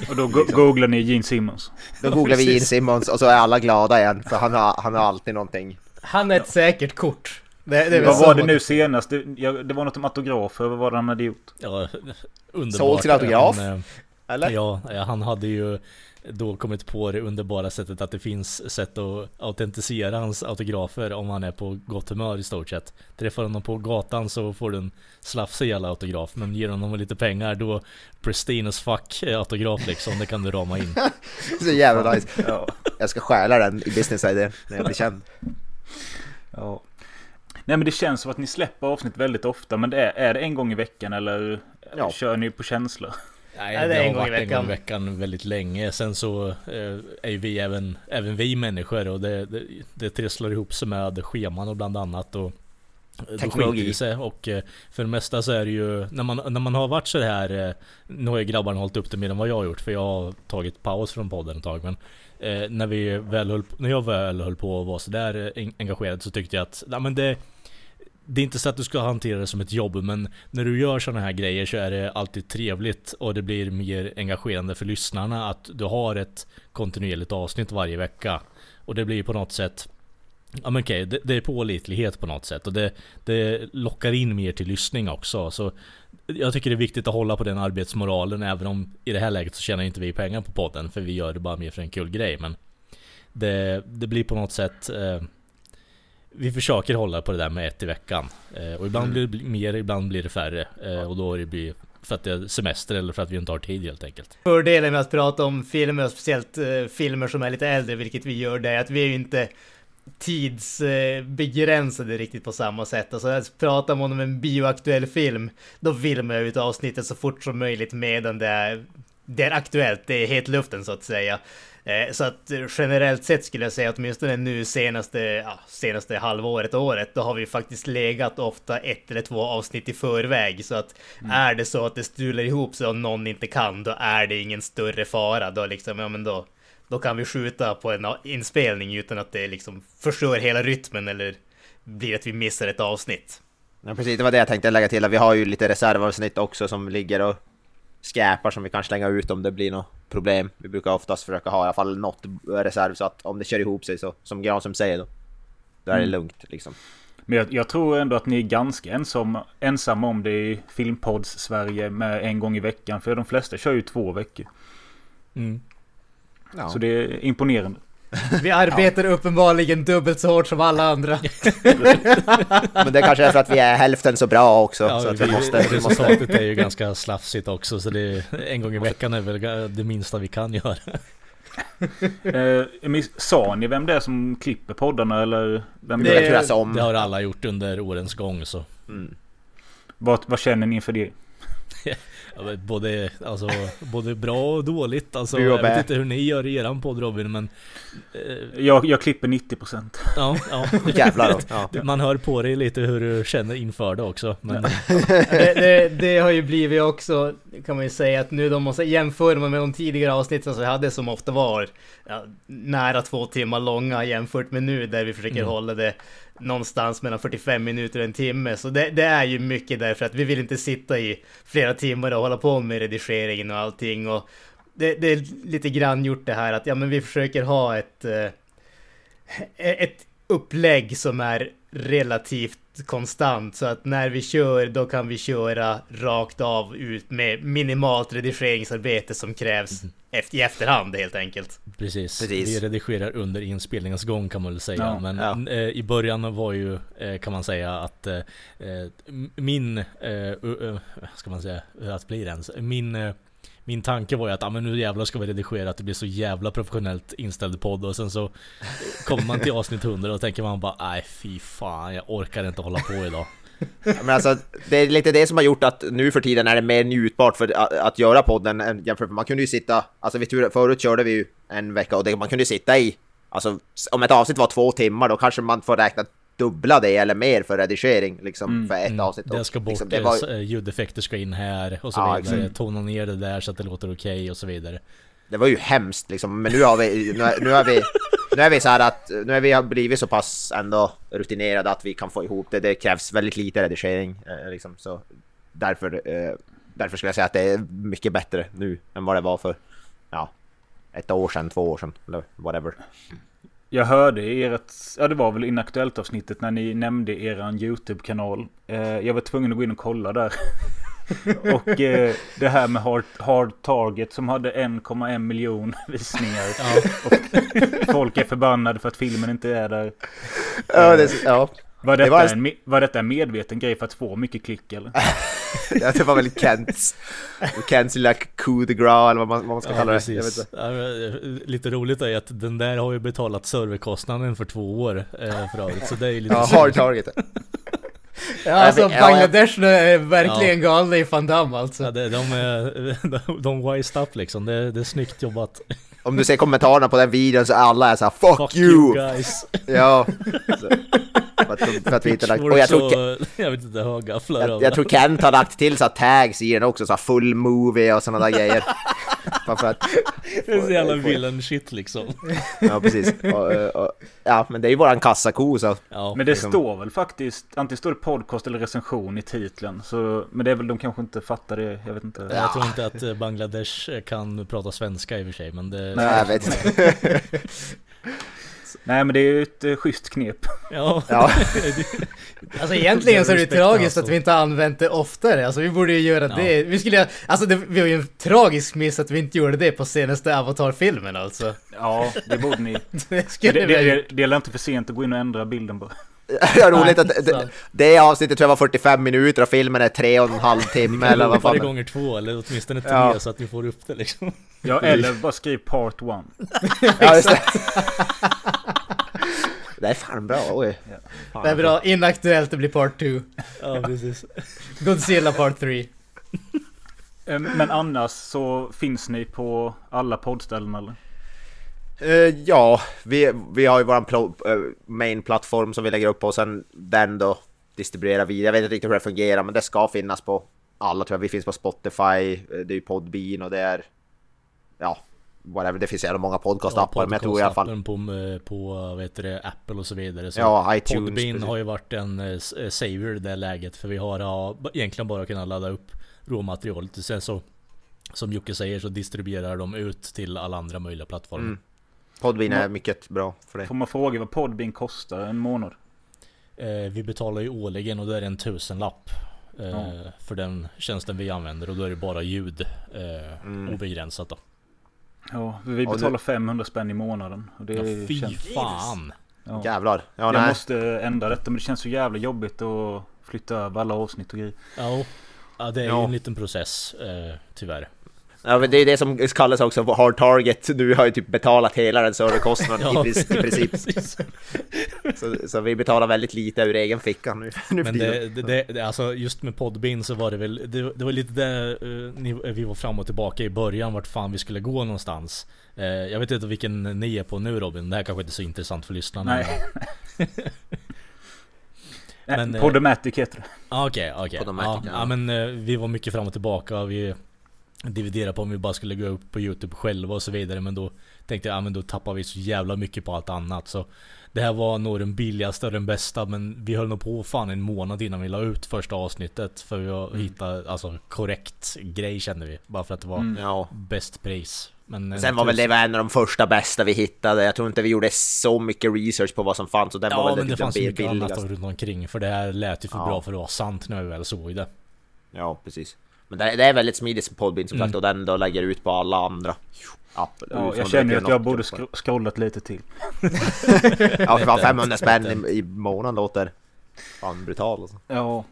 Och då go googlar ni Gene Simmons. Då googlar vi Gene Simmons och så är alla glada igen för han har, han har alltid någonting. Han är ett säkert kort. Det, det Vad var det nu senast? Det, ja, det var något om autografer. Vad var det han hade gjort? Ja, underbart. Sålt sin autograf? Han, eh, Eller? Ja, ja, han hade ju då kommit på det underbara sättet att det finns sätt att autentisera hans autografer om han är på gott humör i stort sett. Träffar honom på gatan så får du en slafsig jävla autograf, men ger honom lite pengar då pristine as fuck eh, autograf liksom, det kan du rama in. Så jävla nice. Ja. Jag ska stjäla den i business idé när jag blir känd. ja. Nej men det känns som att ni släpper avsnitt väldigt ofta. Men det är, är det en gång i veckan eller Ja. kör ni på känsla? Nej, Ja, det, det är en har gång varit en gång i veckan. väldigt länge. Sen så eh, är ju vi även, även vi människor och det, det, det trisslar ihop sig med scheman och bland annat. Och då Teknologi. det sig och eh, för det mesta så är det ju när man, när man har varit så här eh, Nu har ju grabbarna hållit upp det mer än vad jag har gjort för jag har tagit paus från podden ett tag men eh, när, vi väl höll, när jag väl höll på att vara sådär eh, en- engagerad så tyckte jag att nej, men det det är inte så att du ska hantera det som ett jobb men när du gör sådana här grejer så är det alltid trevligt och det blir mer engagerande för lyssnarna att du har ett kontinuerligt avsnitt varje vecka. Och det blir på något sätt Ja men okej, det, det är pålitlighet på något sätt och det, det lockar in mer till lyssning också. Så jag tycker det är viktigt att hålla på den arbetsmoralen även om i det här läget så tjänar inte vi pengar på podden för vi gör det bara mer för en kul grej. Men det, det blir på något sätt eh, vi försöker hålla på det där med ett i veckan. Eh, och ibland blir det mer, ibland blir det färre. Eh, och då är det blir för att det är semester eller för att vi inte har tid helt enkelt. Fördelen med att prata om filmer, och speciellt eh, filmer som är lite äldre, vilket vi gör, det är att vi är ju inte tidsbegränsade riktigt på samma sätt. Alltså pratar man om en bioaktuell film, då vill man ju ut avsnittet så fort som möjligt medan det är, det är aktuellt, det är het luften så att säga. Eh, Så att generellt sett skulle jag säga åtminstone nu senaste, ja, senaste halvåret, året, då har vi faktiskt legat ofta ett eller två avsnitt i förväg. Så att är det så att det strular ihop sig och någon inte kan, då är det ingen större fara. Då liksom, ja men då, då kan vi skjuta på en inspelning utan att det liksom förstör hela rytmen eller blir att vi missar ett avsnitt. Ja, precis, det var det jag tänkte lägga till. Vi har ju lite reservavsnitt också som ligger och skräpar som vi kan slänga ut om det blir något problem. Vi brukar oftast försöka ha i alla fall något reserv så att om det kör ihop sig så, som Granström säger då, då är det Mm. lugnt liksom. Men jag, jag tror ändå att ni är ganska ensam, ensamma om det i Filmpods Sverige med en gång i veckan. För de flesta kör ju två veckor. Mm. Ja. Så det är imponerande. Vi arbetar uppenbarligen dubbelt så hårt som alla andra. Men det kanske är för att vi är hälften så bra också. Ja, så att vi, vi måste, vi måste... resultatet är ju ganska slafsigt också så det, en gång i veckan är väl det minsta vi kan göra. Eh, sa ni vem det är som klipper poddarna eller? Vem Det- det Det är? turas om. Det har alla gjort under årens gång så. Mm. Vad, vad känner ni inför det? Ja, men Både, alltså, både bra och dåligt. Alltså, jag vet inte hur ni gör i eran podd Robin men... Eh, Jag, jag klipper 90%. ja, ja. Jävlar då. Ja. Man hör på dig lite hur du känner inför det också. Men det, det, det har ju blivit också, kan man ju säga att nu då måste jämföra med de tidigare avsnitten som vi hade som ofta var ja, nära två timmar långa jämfört med nu där vi försöker Mm. hålla det någonstans mellan 45 minuter och en timme. Så det, det är ju mycket därför att vi vill inte sitta i flera timmar och hålla på med redigeringen och allting. Och det, det är lite grann gjort det här att ja, men vi försöker ha ett, eh, ett upplägg som är relativt konstant så att när vi kör då kan vi köra rakt av ut med minimalt redigeringsarbete som krävs mm-hmm efter, i efterhand helt enkelt. Precis. Precis. Vi redigerar under inspelningens gång kan man väl säga. Ja, Men ja. eh, i början var ju, eh, kan man säga att eh, eh, min, eh, uh, uh, ska man säga, att blir ens, min eh, min tanke var ju att ah, men nu jävlar ska vi redigera att det blir så jävla professionellt inställd podd och sen så kommer man till avsnitt 100 och tänker man bara nej fy fan jag orkar inte hålla på idag. Men alltså, det är lite det som har gjort att nu för tiden är det mer njutbart för att, att göra podden jämfört med man kunde ju sitta, alltså vi tur, förut körde vi ju en vecka och det, man kunde ju sitta i, alltså om ett avsnitt var två timmar då kanske man får räkna dubbla det eller mer för redigering liksom Mm, för ett Mm, avsnitt. Det ska bort, liksom, det var, eh, ljudeffekter ska in här och så Ja, vidare. exakt. Tona ner det där så att det låter okej och så vidare det var ju hemskt liksom, men nu har vi, nu, är- nu är vi, nu är vi så här att, nu är vi har blivit så pass ändå rutinerade att vi kan få ihop det, det krävs väldigt lite redigering eh, liksom, så därför eh, därför skulle jag säga att det är mycket bättre nu än vad det var för, ja, ett år sedan, två år sedan, eller whatever. Jag hörde i ert, ja det var väl inaktuellt avsnittet när ni nämnde eran YouTube-kanal. Eh, jag var tvungen att gå in och kolla där. och eh, det här med hard, hard Target som hade 1,1 miljon visningar. Ja. Och folk är förbannade för att filmen inte är där. Ja, det, ja. Var detta, var en- var detta en medveten grej för att få mycket klick eller? ja, det var väl Kents, Kents lilla coup de grace eller vad man, vad man ska Ja, kalla det. Jag vet inte. Ja, men, Lite roligt är att den där har ju betalat serverkostnaden för två år eh, för övrigt. Så det är ju lite Ja, hard target. Ja, alltså men- ja, Bangladesh är verkligen galna i Van Damme alltså. Ja, det, de, är, de, de wised up liksom. Det, det är snyggt jobbat. Om du ser kommentarerna på den videon så alla är såhär 'Fuck, Fuck you!' guys. Ja. Så, för, att, för att vi inte lagt... Och jag tror, så, jag vet inte, högafflar jag, jag tror Kent har lagt till så här tags i den också, så här full movie och sådana där grejer. Bara för att... Det är så jävla villain shit liksom. Ja, precis. Och, och, och, ja, men det är ju våran kassako så... Ja, Men det liksom- står väl faktiskt, antingen står det podcast eller recension i titeln. Så, men det är väl de kanske inte fattar det, jag vet inte. jag tror inte att eh, Bangladesh kan prata svenska i och för sig, men det... Nej, jag vet inte. Nej men det är ju ett uh, schysst knep. Ja. Ja. Alltså egentligen så är det ju tragiskt alltså. att vi inte använt det oftare. Alltså vi borde ju göra Ja. det. Vi skulle Alltså det, vi har ju en tragisk miss att vi inte gjorde det på senaste Avatar-filmen alltså. Ja, det borde ni. Det skulle det, vi det, det är inte för sent att gå in och ändra bilden bara. Det är roligt att det, det avsnittet tror jag var 45 minuter och filmen är tre och en halv timme eller vad fan. gånger två, eller åtminstone tre, Ja. så att ni får upp det liksom. Ja, eller bara skriv part one. Ja, just det. Det är fan bra, oj. Fan. Det är bra, inaktuellt, det blir part 2. Ja, precis. Godzilla part 3. Eh, Men annars så finns ni på alla poddställen eller? Eh, ja, vi, vi har ju våran plo- eh, main-plattform som vi lägger upp på och sen den då distribuerar vi. Jag vet inte riktigt hur det fungerar men det ska finnas på alla tror jag. Vi finns på Spotify, eh, det är ju Podbean och det är... Ja, whatever. Det finns jävla många podcastappar men jag tror i alla fall... podcastappen på, eh, på vad heter det, Apple och så vidare. Så Ja, iTunes. Podbean precis. har ju varit en eh, eh, savior i det läget för vi har ja, egentligen bara kunnat ladda upp råmaterialet. Sen så som Jocke säger så distribuerar de ut till alla andra möjliga plattformar. Mm. Podbean är mycket bra för det. Får man fråga vad Podbean kostar en månad? Eh, vi betalar ju årligen och då är det en tusenlapp. Eh, Ja. För den tjänsten vi använder och då är det bara ljud eh, Mm. obegränsat då. Ja, vi Ja, betalar det- 500 spänn i månaden. Och det Ja, är- fy känns, fan! ja. Jävlar. Ja, Jag nej. måste ändra detta men det känns så jävla jobbigt att flytta över alla avsnitt och grejer. Ja, ja det är ju Ja. en liten process eh, tyvärr. Ja, men det är det som kallas också hard target. Nu har ju typ betalat hela den serverkostnaden i, pris- i princip. Så, så vi betalar väldigt lite ur egen ficka nu, nu Men det, det, det, alltså just med Podbean så var det väl, det, det var lite där ni, vi var fram och tillbaka i början vart fan vi skulle gå någonstans. Eh, jag vet inte vilken ni är på nu Robin, det här kanske inte är så intressant för lyssnarna. Nej. Men, eh, Podomatic heter det. Ah, Okej, okej. Ja, ja. ja men vi var mycket fram och tillbaka. Vi dividerade på om vi bara skulle gå upp på Youtube själva och så vidare. Men då tänkte jag, ja men då tappar vi så jävla mycket på allt annat. Så det här var nog den billigaste och den bästa. Men vi höll nog på fan en månad innan vi la ut första avsnittet. För vi Mm. hittade alltså korrekt grej kände vi. Bara för att det var Mm. Ja. bäst pris. Men en Sen var väl det var en av de första bästa vi hittade. Jag tror inte vi gjorde så mycket research på vad som fanns. Och den var Ja väl men det typ fanns den mycket annat runt omkring. För det här lät ju för Ja. bra för att vara sant när vi väl såg det. Ja, precis. Men det, det är väldigt smidigt som Podbean som Mm. sagt och den då lägger ut på alla andra appar. Ja, jag känner ju att jag borde scrollat lite till. Ja, för fan 500 spänn i, i månaden låter fan brutal alltså. Ja.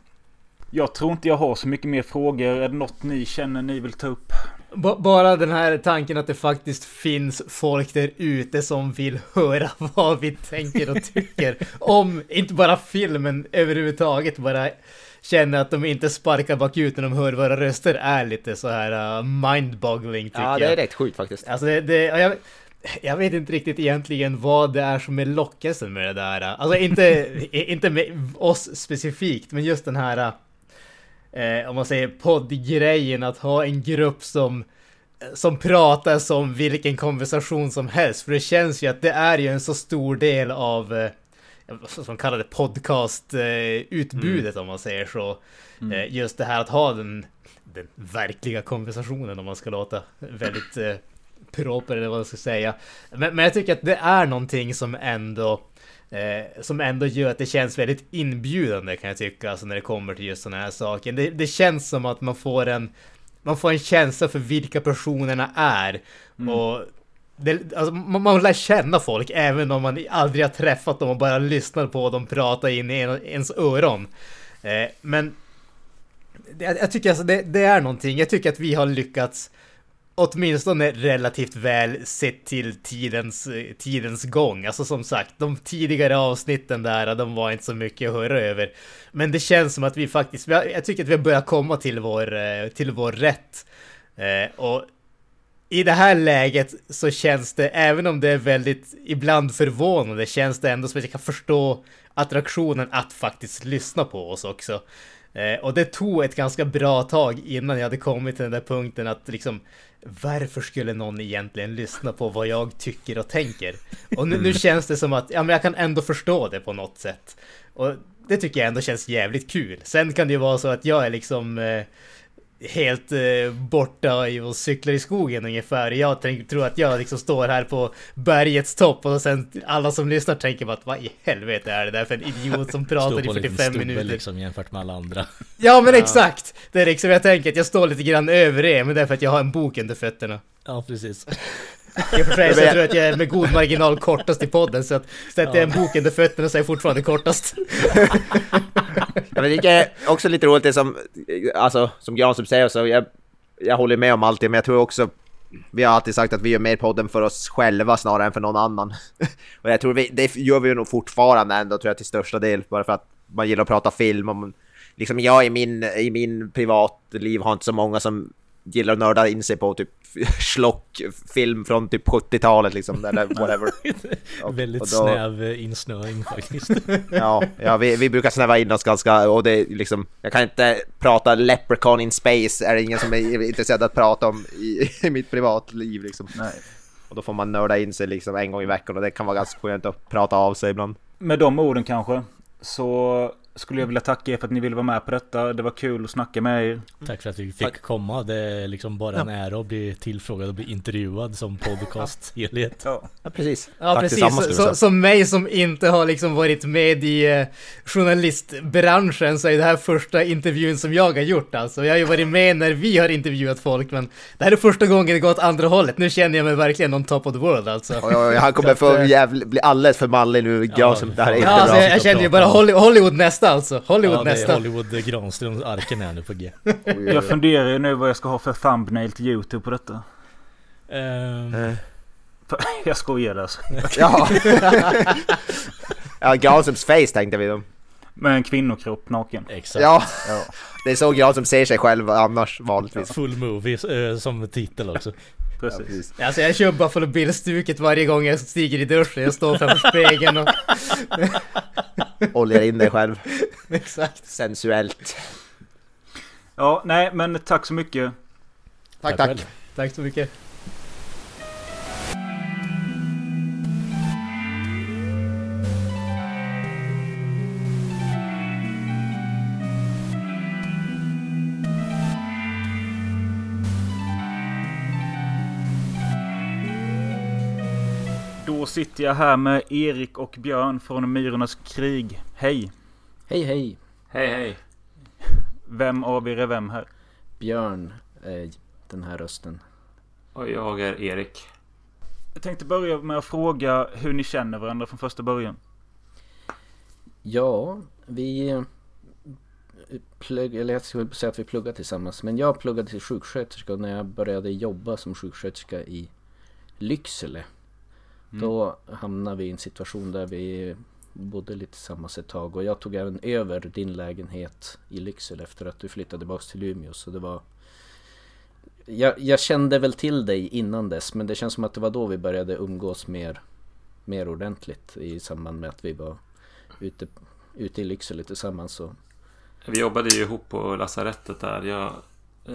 Jag tror inte jag har så mycket mer frågor. Är det något ni känner ni vill ta upp? B- bara den här tanken att det faktiskt finns folk där ute som vill höra vad vi tänker och tycker om, inte bara filmen överhuvudtaget, bara känner att de inte sparkar bakut när de hör våra röster är lite så här uh, mindboggling tycker Ja, det jag. är rätt sjukt faktiskt. Alltså det, det ja, jag, jag vet inte riktigt egentligen vad det är som är lockelsen med det där. Alltså inte, inte med oss specifikt, men just den här, eh, om man säger poddgrejen, att ha en grupp som som pratar som vilken konversation som helst. För det känns ju att det är ju en så stor del av, eh, vad ska man kallar det, podcast-utbudet om man säger så. Mm. Eh, Just det här att ha den den verkliga konversationen om man ska låta väldigt eh, proper eller vad jag ska säga. Men, men jag tycker att det är någonting som ändå Eh, som ändå gör att det känns väldigt inbjudande kan jag tycka, alltså när det kommer till just sådana här saker. Det, det känns som att man får en man får en känsla för vilka personerna är. Mm. Och det, alltså, man, man lär känna folk även om man aldrig har träffat dem och bara lyssnar på dem prata in i en, ens öron. Eh, men jag, jag tycker alltså det, det, är någonting. Jag tycker att vi har lyckats åtminstone relativt väl sett till tidens, tidens gång. Alltså som sagt, de tidigare avsnitten där, de var inte så mycket att höra över. Men det känns som att vi faktiskt, jag tycker att vi har börjat komma till vår, eh, till vår rätt. Eh, och i det här läget så känns det, även om det är väldigt ibland förvånande, känns det ändå som att jag kan förstå attraktionen att faktiskt lyssna på oss också. Eh, och det tog ett ganska bra tag innan jag hade kommit till den där punkten att liksom varför skulle någon egentligen lyssna på vad jag tycker och tänker? Och nu, nu, mm. känns det som att ja, men jag kan ändå förstå det på något sätt. Och det tycker jag ändå känns jävligt kul. Sen kan det ju vara så att jag är liksom eh, helt eh, borta och cyklar i skogen ungefär. Jag tänk, tror att jag liksom står här på bergets topp och sen alla som lyssnar tänker bara att vad i helvete är det där för en idiot som pratar i 45 minuter. liksom jämfört med alla andra. Ja men ja. exakt! Det är liksom jag tänker att jag står lite grann över er men det är för att jag har en bok under fötterna. Ja precis. I och för sig så jag tror att jag är med god marginal kortast i podden så att sätter jag en bok under fötterna så är jag fortfarande kortast. ja, men det är också lite roligt det som, alltså, som Granström säger, så jag, jag håller med om allt det, men jag tror också vi har alltid sagt att vi gör mer podden för oss själva snarare än för någon annan. och jag tror vi, det gör vi nog fortfarande ändå tror jag till största del, bara för att man gillar att prata film. Och liksom jag i min, i min privatliv har inte så många som gillar att nörda in sig på typ schlockfilm från typ 70-talet liksom, eller whatever. Och, Väldigt och då... snäv insnöring faktiskt. ja, ja vi, vi brukar snäva in oss ganska, och det är liksom, jag kan inte prata Leprechaun in Space, är det ingen som är intresserad att prata om i, i mitt privatliv liksom. Nej. Och då får man nörda in sig liksom en gång i veckan och det kan vara ganska skönt att prata av sig ibland. Med de orden kanske, så skulle jag vilja tacka er för att ni ville vara med på detta. Det var kul att snacka med er. Tack för att vi fick komma. Det är liksom bara en ära att bli tillfrågad och bli intervjuad som podcasthelhet. Ja. ja, precis. Ja, Tack precis. Så, som mig som inte har liksom varit med i eh, journalistbranschen så är det här första intervjun som jag har gjort alltså. Jag har ju varit med när vi har intervjuat folk men det här är första gången det går åt andra hållet. Nu känner jag mig verkligen on top of the world alltså. Ja, ja, han kommer få eh, jävla, bli alldeles för manlig nu. Ja, som, det här är inte ja, bra. Alltså, jag, jag känner ju bara Hollywood nästa nästa alltså. Hollywood ja, nästa. Hollywood Granströms arken är nu på G. jag funderar ju nu vad jag ska ha för thumbnail till YouTube på detta. Um... Uh. Jag skojar alltså. ja. ja, Granströms face tänkte vi då. Med en kvinnokropp naken. Exakt. Ja. ja. Det är så Granström ser sig själv annars vanligtvis. Full movie eh, som titel också. Precis. Ja, alltså jag kör Buffalo Bill-stuket varje gång jag stiger i duschen. Jag står framför spegeln och... Oljar in dig själv. Exakt. Sensuellt. Ja, nej men tack så mycket. Tack, tack. Tack, tack så mycket. Sitter jag här med Erik och Björn från Myrornas krig. Hej! Hej hej! Hej hej! Vem av er är vem här? Björn är den här rösten. Och jag är Erik. Jag tänkte börja med att fråga hur ni känner varandra från första början. Ja, vi plugg, eller jag skulle säga att vi pluggar tillsammans. Men jag pluggade till sjuksköterska när jag började jobba som sjuksköterska i Lycksele. Mm. Då hamnade vi i en situation där vi bodde lite tillsammans ett tag och jag tog även över din lägenhet i Lycksele efter att du flyttade tillbaka till Umeå så det var jag, jag, kände väl till dig innan dess men det känns som att det var då vi började umgås mer, mer ordentligt i samband med att vi var ute, ute i Lycksele tillsammans. Så. Vi jobbade ju ihop på lasarettet där. Jag eh,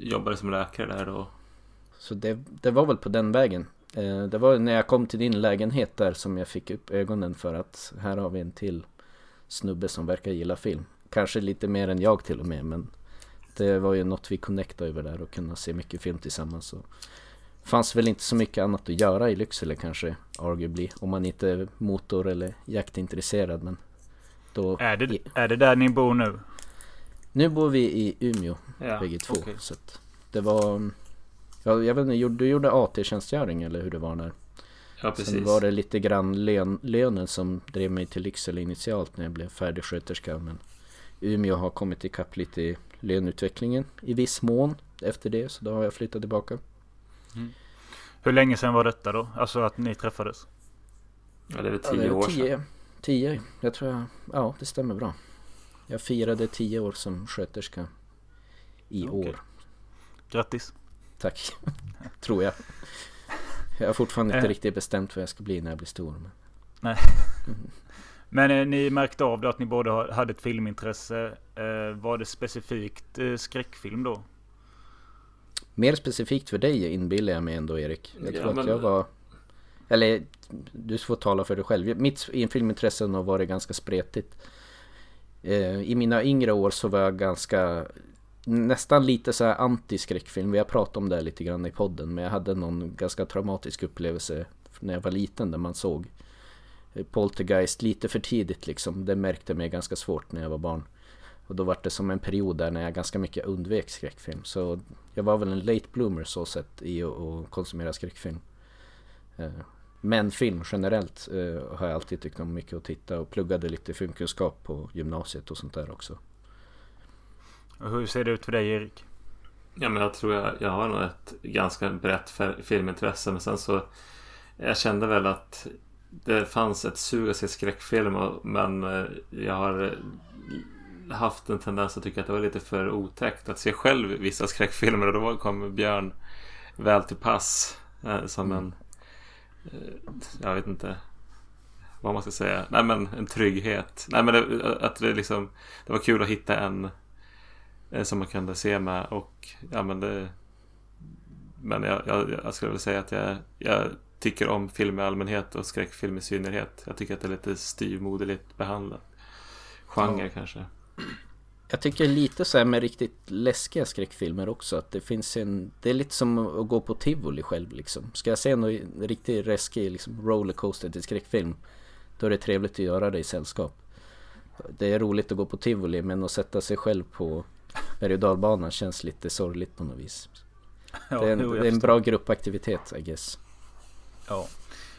jobbade som läkare där och... Så det, det var väl på den vägen. Eh, det var när jag kom till din lägenhet där som jag fick upp ögonen för att här har vi en till snubbe som verkar gilla film. Kanske lite mer än jag till och med men det var ju något vi connectade över där och kunna se mycket film tillsammans. Så fanns väl inte så mycket annat att göra i Lycksele kanske, arguably. Om man inte är motor eller jaktintresserad. Men då... Är det, är det där ni bor nu? Nu bor vi i Umeå Ja, bägge två. okej. Så det var... Ja, jag vet inte, du gjorde AT-tjänstgöring eller hur det var där? Ja, precis. Sen var det lite grann lön, lönen som drev mig till Lycksele initialt när jag blev färdig sköterska. Men Umeå har kommit ikapp lite i löneutvecklingen i viss mån efter det. Så då har jag flyttat tillbaka. Hur länge sedan var detta då? Alltså att ni träffades? Ja, det är väl Ja, tio det är år sedan. tio, tio, jag tror jag, ja det stämmer bra. Jag firade tio år som sköterska i Okej. år. Grattis! Tack, tror jag. Jag har fortfarande inte Eh. riktigt bestämt vad jag ska bli när jag blir stor. Men... Men eh, ni märkte av det att ni båda ha- hade ett filmintresse. Eh, var det specifikt eh, skräckfilm då? Mer specifikt för dig inbillar jag mig ändå Erik. Jag Ja, tror men- att jag var... Eller du får tala för dig själv. Mitt filmintresse har varit ganska spretigt. Eh, I mina yngre år så var jag ganska nästan lite så här anti-skräckfilm. Vi har pratat om det lite grann i podden. Men jag hade någon ganska traumatisk upplevelse när jag var liten där man såg eh, Poltergeist lite för tidigt liksom. Det märkte mig ganska svårt när jag var barn. Och då var det som en period där när jag ganska mycket undvek skräckfilm. Så jag var väl en late bloomer så sett i att konsumera skräckfilm. Eh, men film generellt eh, har jag alltid tyckt om mycket att titta och pluggade lite filmkunskap på gymnasiet och sånt där också. Och hur ser det ut för dig Erik? Ja, men jag tror jag, jag har nog ett ganska brett filmintresse. Men sen så jag kände väl att det fanns ett sug att se skräckfilm. Men eh, jag har eh, haft en tendens att tycka att det var lite för otäckt att se själv vissa skräckfilmer. Och då kom Björn väl till pass. Eh, som en, jag vet inte vad man ska säga. Nej men en trygghet. Nej men det, att det liksom, det var kul att hitta en som man kunde se med och ja men det men jag, jag, jag skulle väl säga att jag, jag tycker om film i allmänhet och skräckfilm i synnerhet. Jag tycker att det är lite styvmoderligt behandlat. Genre kanske. Jag tycker lite så här med riktigt läskiga skräckfilmer också att det finns en Det är lite som att gå på tivoli själv liksom Ska jag se någon riktigt läskig liksom rollercoaster till skräckfilm Då är det trevligt att göra det i sällskap Det är roligt att gå på tivoli men att sätta sig själv på berg och dalbanan känns lite sorgligt på något vis Ja, Det är en, jo, det är en bra gruppaktivitet I guess Ja.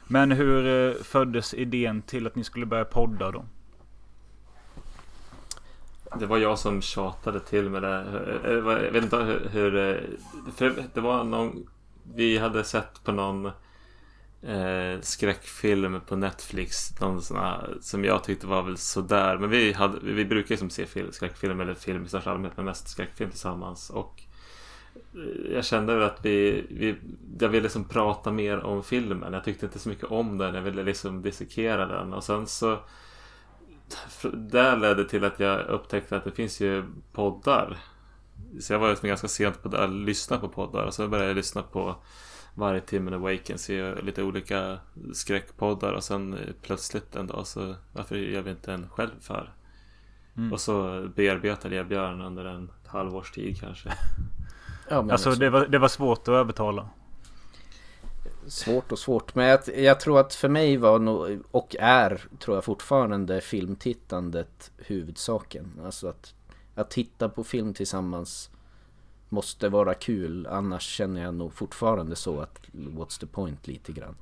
Men hur eh, föddes idén till att ni skulle börja podda då? Det var jag som tjatade till med det. Eh, eh, Jag vet inte hur... hur för det var någon... Vi hade sett på någon eh, skräckfilm på Netflix. Någon sån här, som jag tyckte var väl sådär. Men vi, hade, vi brukar ju se film, skräckfilm eller film i största allmänhet. Men mest skräckfilm tillsammans. Och eh, jag kände väl att vi, vi... Jag ville liksom prata mer om filmen. Jag tyckte inte så mycket om den. Jag ville liksom dissekera den. Och sen så... Där ledde till att jag upptäckte att det finns ju poddar. Så jag var liksom ganska sent på att lyssna på poddar. Och så började jag lyssna på varje timmen Awakens i lite olika skräckpoddar. Och sen plötsligt en dag så varför gör vi inte en själv för? Mm. Och så bearbetade jag Björn under en halvårs tid kanske. Ja men Alltså det var, det var svårt att övertala. Svårt och svårt men jag, jag tror att för mig var nog, och är tror jag fortfarande filmtittandet huvudsaken. Alltså att, att titta på film tillsammans måste vara kul annars känner jag nog fortfarande så att what's the point lite grann.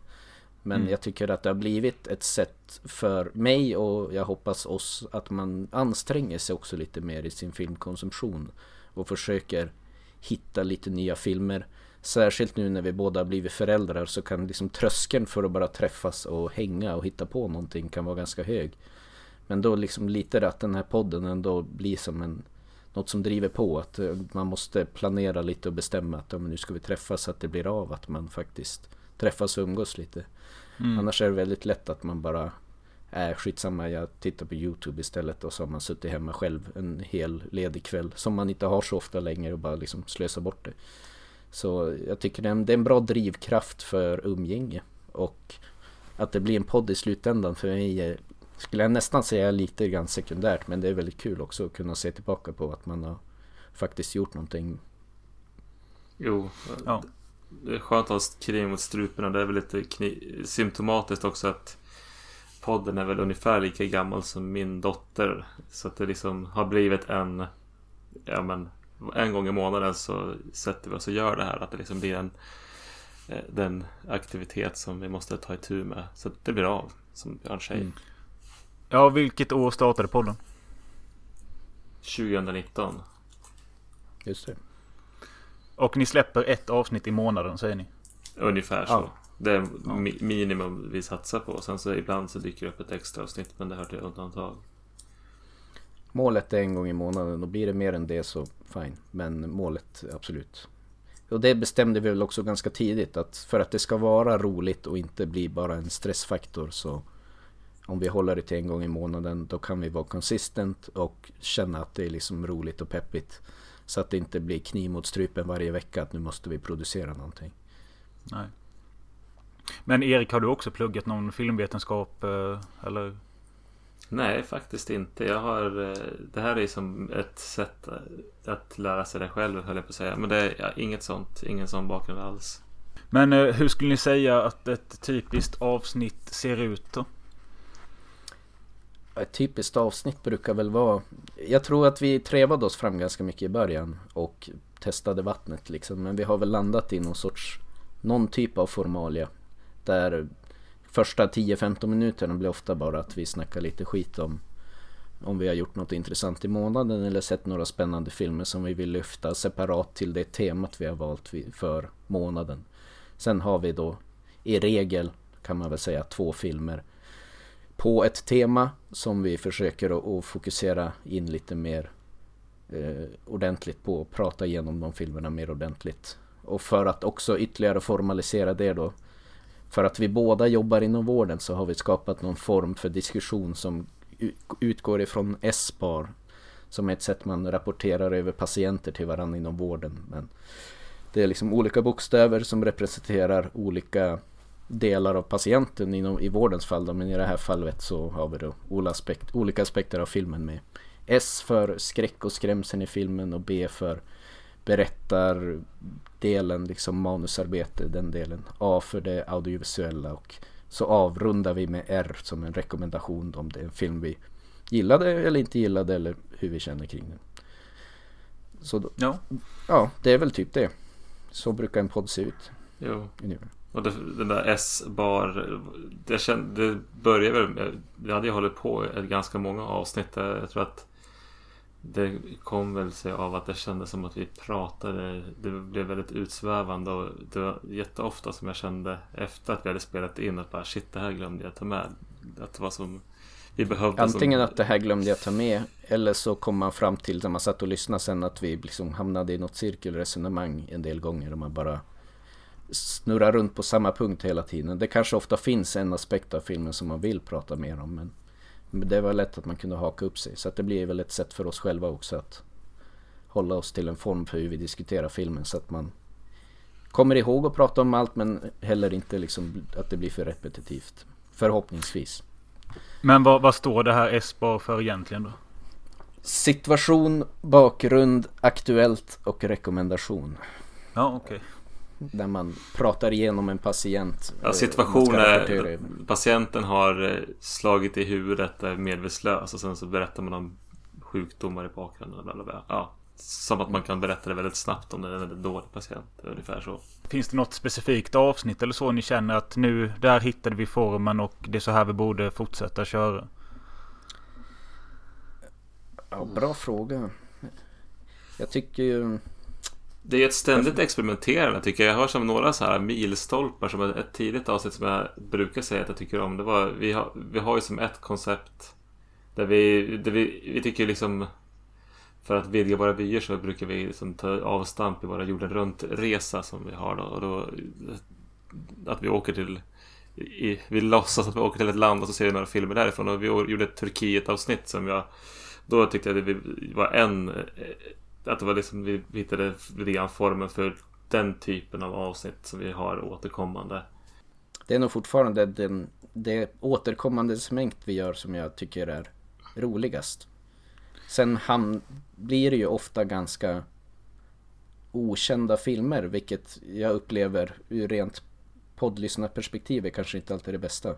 Men Mm. jag tycker att det har blivit ett sätt för mig och jag hoppas oss att man anstränger sig också lite mer i sin filmkonsumtion och försöker hitta lite nya filmer. Särskilt nu när vi båda blivit föräldrar så kan liksom tröskeln för att bara träffas och hänga och hitta på någonting kan vara ganska hög. Men då liksom lite att den här podden ändå blir som en något som driver på att eh, man måste planera lite och bestämma att ja, nu ska vi träffas så att det blir av att man faktiskt träffas och umgås lite. Mm. Annars är det väldigt lätt att man bara är skitsamma jag tittar på Youtube istället och så har man suttit hemma själv en hel ledig kväll som man inte har så ofta längre och bara liksom slösar bort det. Så jag tycker det är en, det är en bra drivkraft för umgänge och att det blir en podd i slutändan för mig är, skulle jag nästan säga lite grann sekundärt men det är väldigt kul också att kunna se tillbaka på att man har faktiskt gjort någonting. Jo, Ja. det är skönt att ha kniv mot strupen och det är väl lite symptomatiskt också att podden är väl ungefär lika gammal som min dotter. Så att det liksom har blivit en, ja men, en gång i månaden så sätter vi oss och gör det här. Att det liksom blir en, eh, den aktivitet som vi måste ta itu med. Så att det blir av, som Björn säger. Mm. Ja, vilket år startade podden? 2019. Just det. Och ni släpper ett avsnitt i månaden säger ni? Ungefär så. Ja. Det är mi- minimum vi satsar på. Sen så ibland så dyker det upp ett extra avsnitt men det hör till undantag. Målet är en gång i månaden och blir det mer än det så fine. Men målet absolut. Och det bestämde vi väl också ganska tidigt att för att det ska vara roligt och inte bli bara en stressfaktor så om vi håller det till en gång i månaden då kan vi vara konsistent och känna att det är liksom roligt och peppigt. Så att det inte blir kniv mot strupen varje vecka att nu måste vi producera någonting. Nej. Men Erik, har du också pluggat någon filmvetenskap? eh, Eller? Nej, faktiskt inte. Jag har... eh, Det här är som ett sätt att lära sig det själv, höll jag på att säga. Men det är ja, inget sånt. Ingen sån bakgrund alls. Men eh, hur skulle ni säga att ett typiskt avsnitt ser ut då? Ett typiskt avsnitt brukar väl vara Jag tror att vi trevade oss fram ganska mycket i början och testade vattnet liksom Men vi har väl landat i någon sorts Någon typ av formalia Där första 10-15 minuterna blir ofta bara att vi snackar lite skit om Om vi har gjort något intressant i månaden eller sett några spännande filmer som vi vill lyfta separat till det temat vi har valt för månaden. Sen har vi då i regel kan man väl säga två filmer på ett tema som vi försöker att, fokusera in lite mer eh, ordentligt på och prata igenom de filmerna mer ordentligt. Och för att också ytterligare formalisera det då för att vi båda jobbar inom vården så har vi skapat någon form för diskussion som utgår ifrån SPAR som är ett sätt man rapporterar över patienter till varandra inom vården. Men det är liksom olika bokstäver som representerar olika delar av patienten inom, i vårdens fall då, men i det här fallet så har vi då olika, aspekt, olika aspekter av filmen med. S för skräck och skrämseln i filmen och B för berättardelen, liksom manusarbete, den delen. A för det audiovisuella och så avrundar vi med R som en rekommendation om det är en film vi gillade eller inte gillade eller hur vi känner kring den. Så då, Ja. ja, det är väl typ det. Så brukar en podd se ut. Jo. ungefär. Och det, den där S-bar. Det, kände, det började väl med. Vi hade ju hållit på i ganska många avsnitt. där. Jag tror att det kom väl sig av att det kändes som att vi pratade. Det blev väldigt utsvävande och det var jätteofta som jag kände efter att vi hade spelat in att bara shit det här glömde jag ta med. Att det var som vi behövde. Antingen som, att det här glömde jag ta med eller så kom man fram till när man satt och lyssnade sen att vi liksom hamnade i något cirkelresonemang en del gånger och man bara snurrar runt på samma punkt hela tiden. Det kanske ofta finns en aspekt av filmen som man vill prata mer om men det var lätt att man kunde haka upp sig så att det blir väl ett sätt för oss själva också att hålla oss till en form för hur vi diskuterar filmen så att man kommer ihåg att prata om allt men heller inte liksom att det blir för repetitivt. Förhoppningsvis. Men vad, vad står det här S-bar för egentligen då? Situation, bakgrund, aktuellt och rekommendation. Ja, okej. Där man pratar igenom en patient. Ja, eh, över. patienten har eh, slagit i huvudet, är medvetslös och sen så berättar man om sjukdomar i bakgrunden. Bla bla bla. Ja, som att man kan berätta det väldigt snabbt om det är en väldigt dålig patient. Ungefär så. Finns det något specifikt avsnitt eller så ni känner att nu, där hittade vi formen och det är så här vi borde fortsätta köra? Ja, bra fråga. Jag tycker ju... Det är ett ständigt experimenterande tycker jag. Jag har som några så här milstolpar som ett tidigt avsnitt som jag brukar säga att jag tycker om. Det var, vi, har, vi har ju som ett koncept där vi, där vi, vi tycker liksom för att vidga våra vyer så brukar vi liksom ta avstamp i våra jorden runt-resa som vi har då. Och då att vi åker till i, vi låtsas att vi åker till ett land och så ser vi några filmer därifrån. Och vi gjorde ett Turkiet-avsnitt som jag då tyckte jag det var en att det var liksom vi hittade lite grann formen för den typen av avsnitt som vi har återkommande. Det är nog fortfarande den, det återkommande smänt vi gör som jag tycker är roligast. Sen ham- blir det ju ofta ganska okända filmer, vilket jag upplever ur rent poddlyssnarperspektiv är kanske inte alltid det bästa.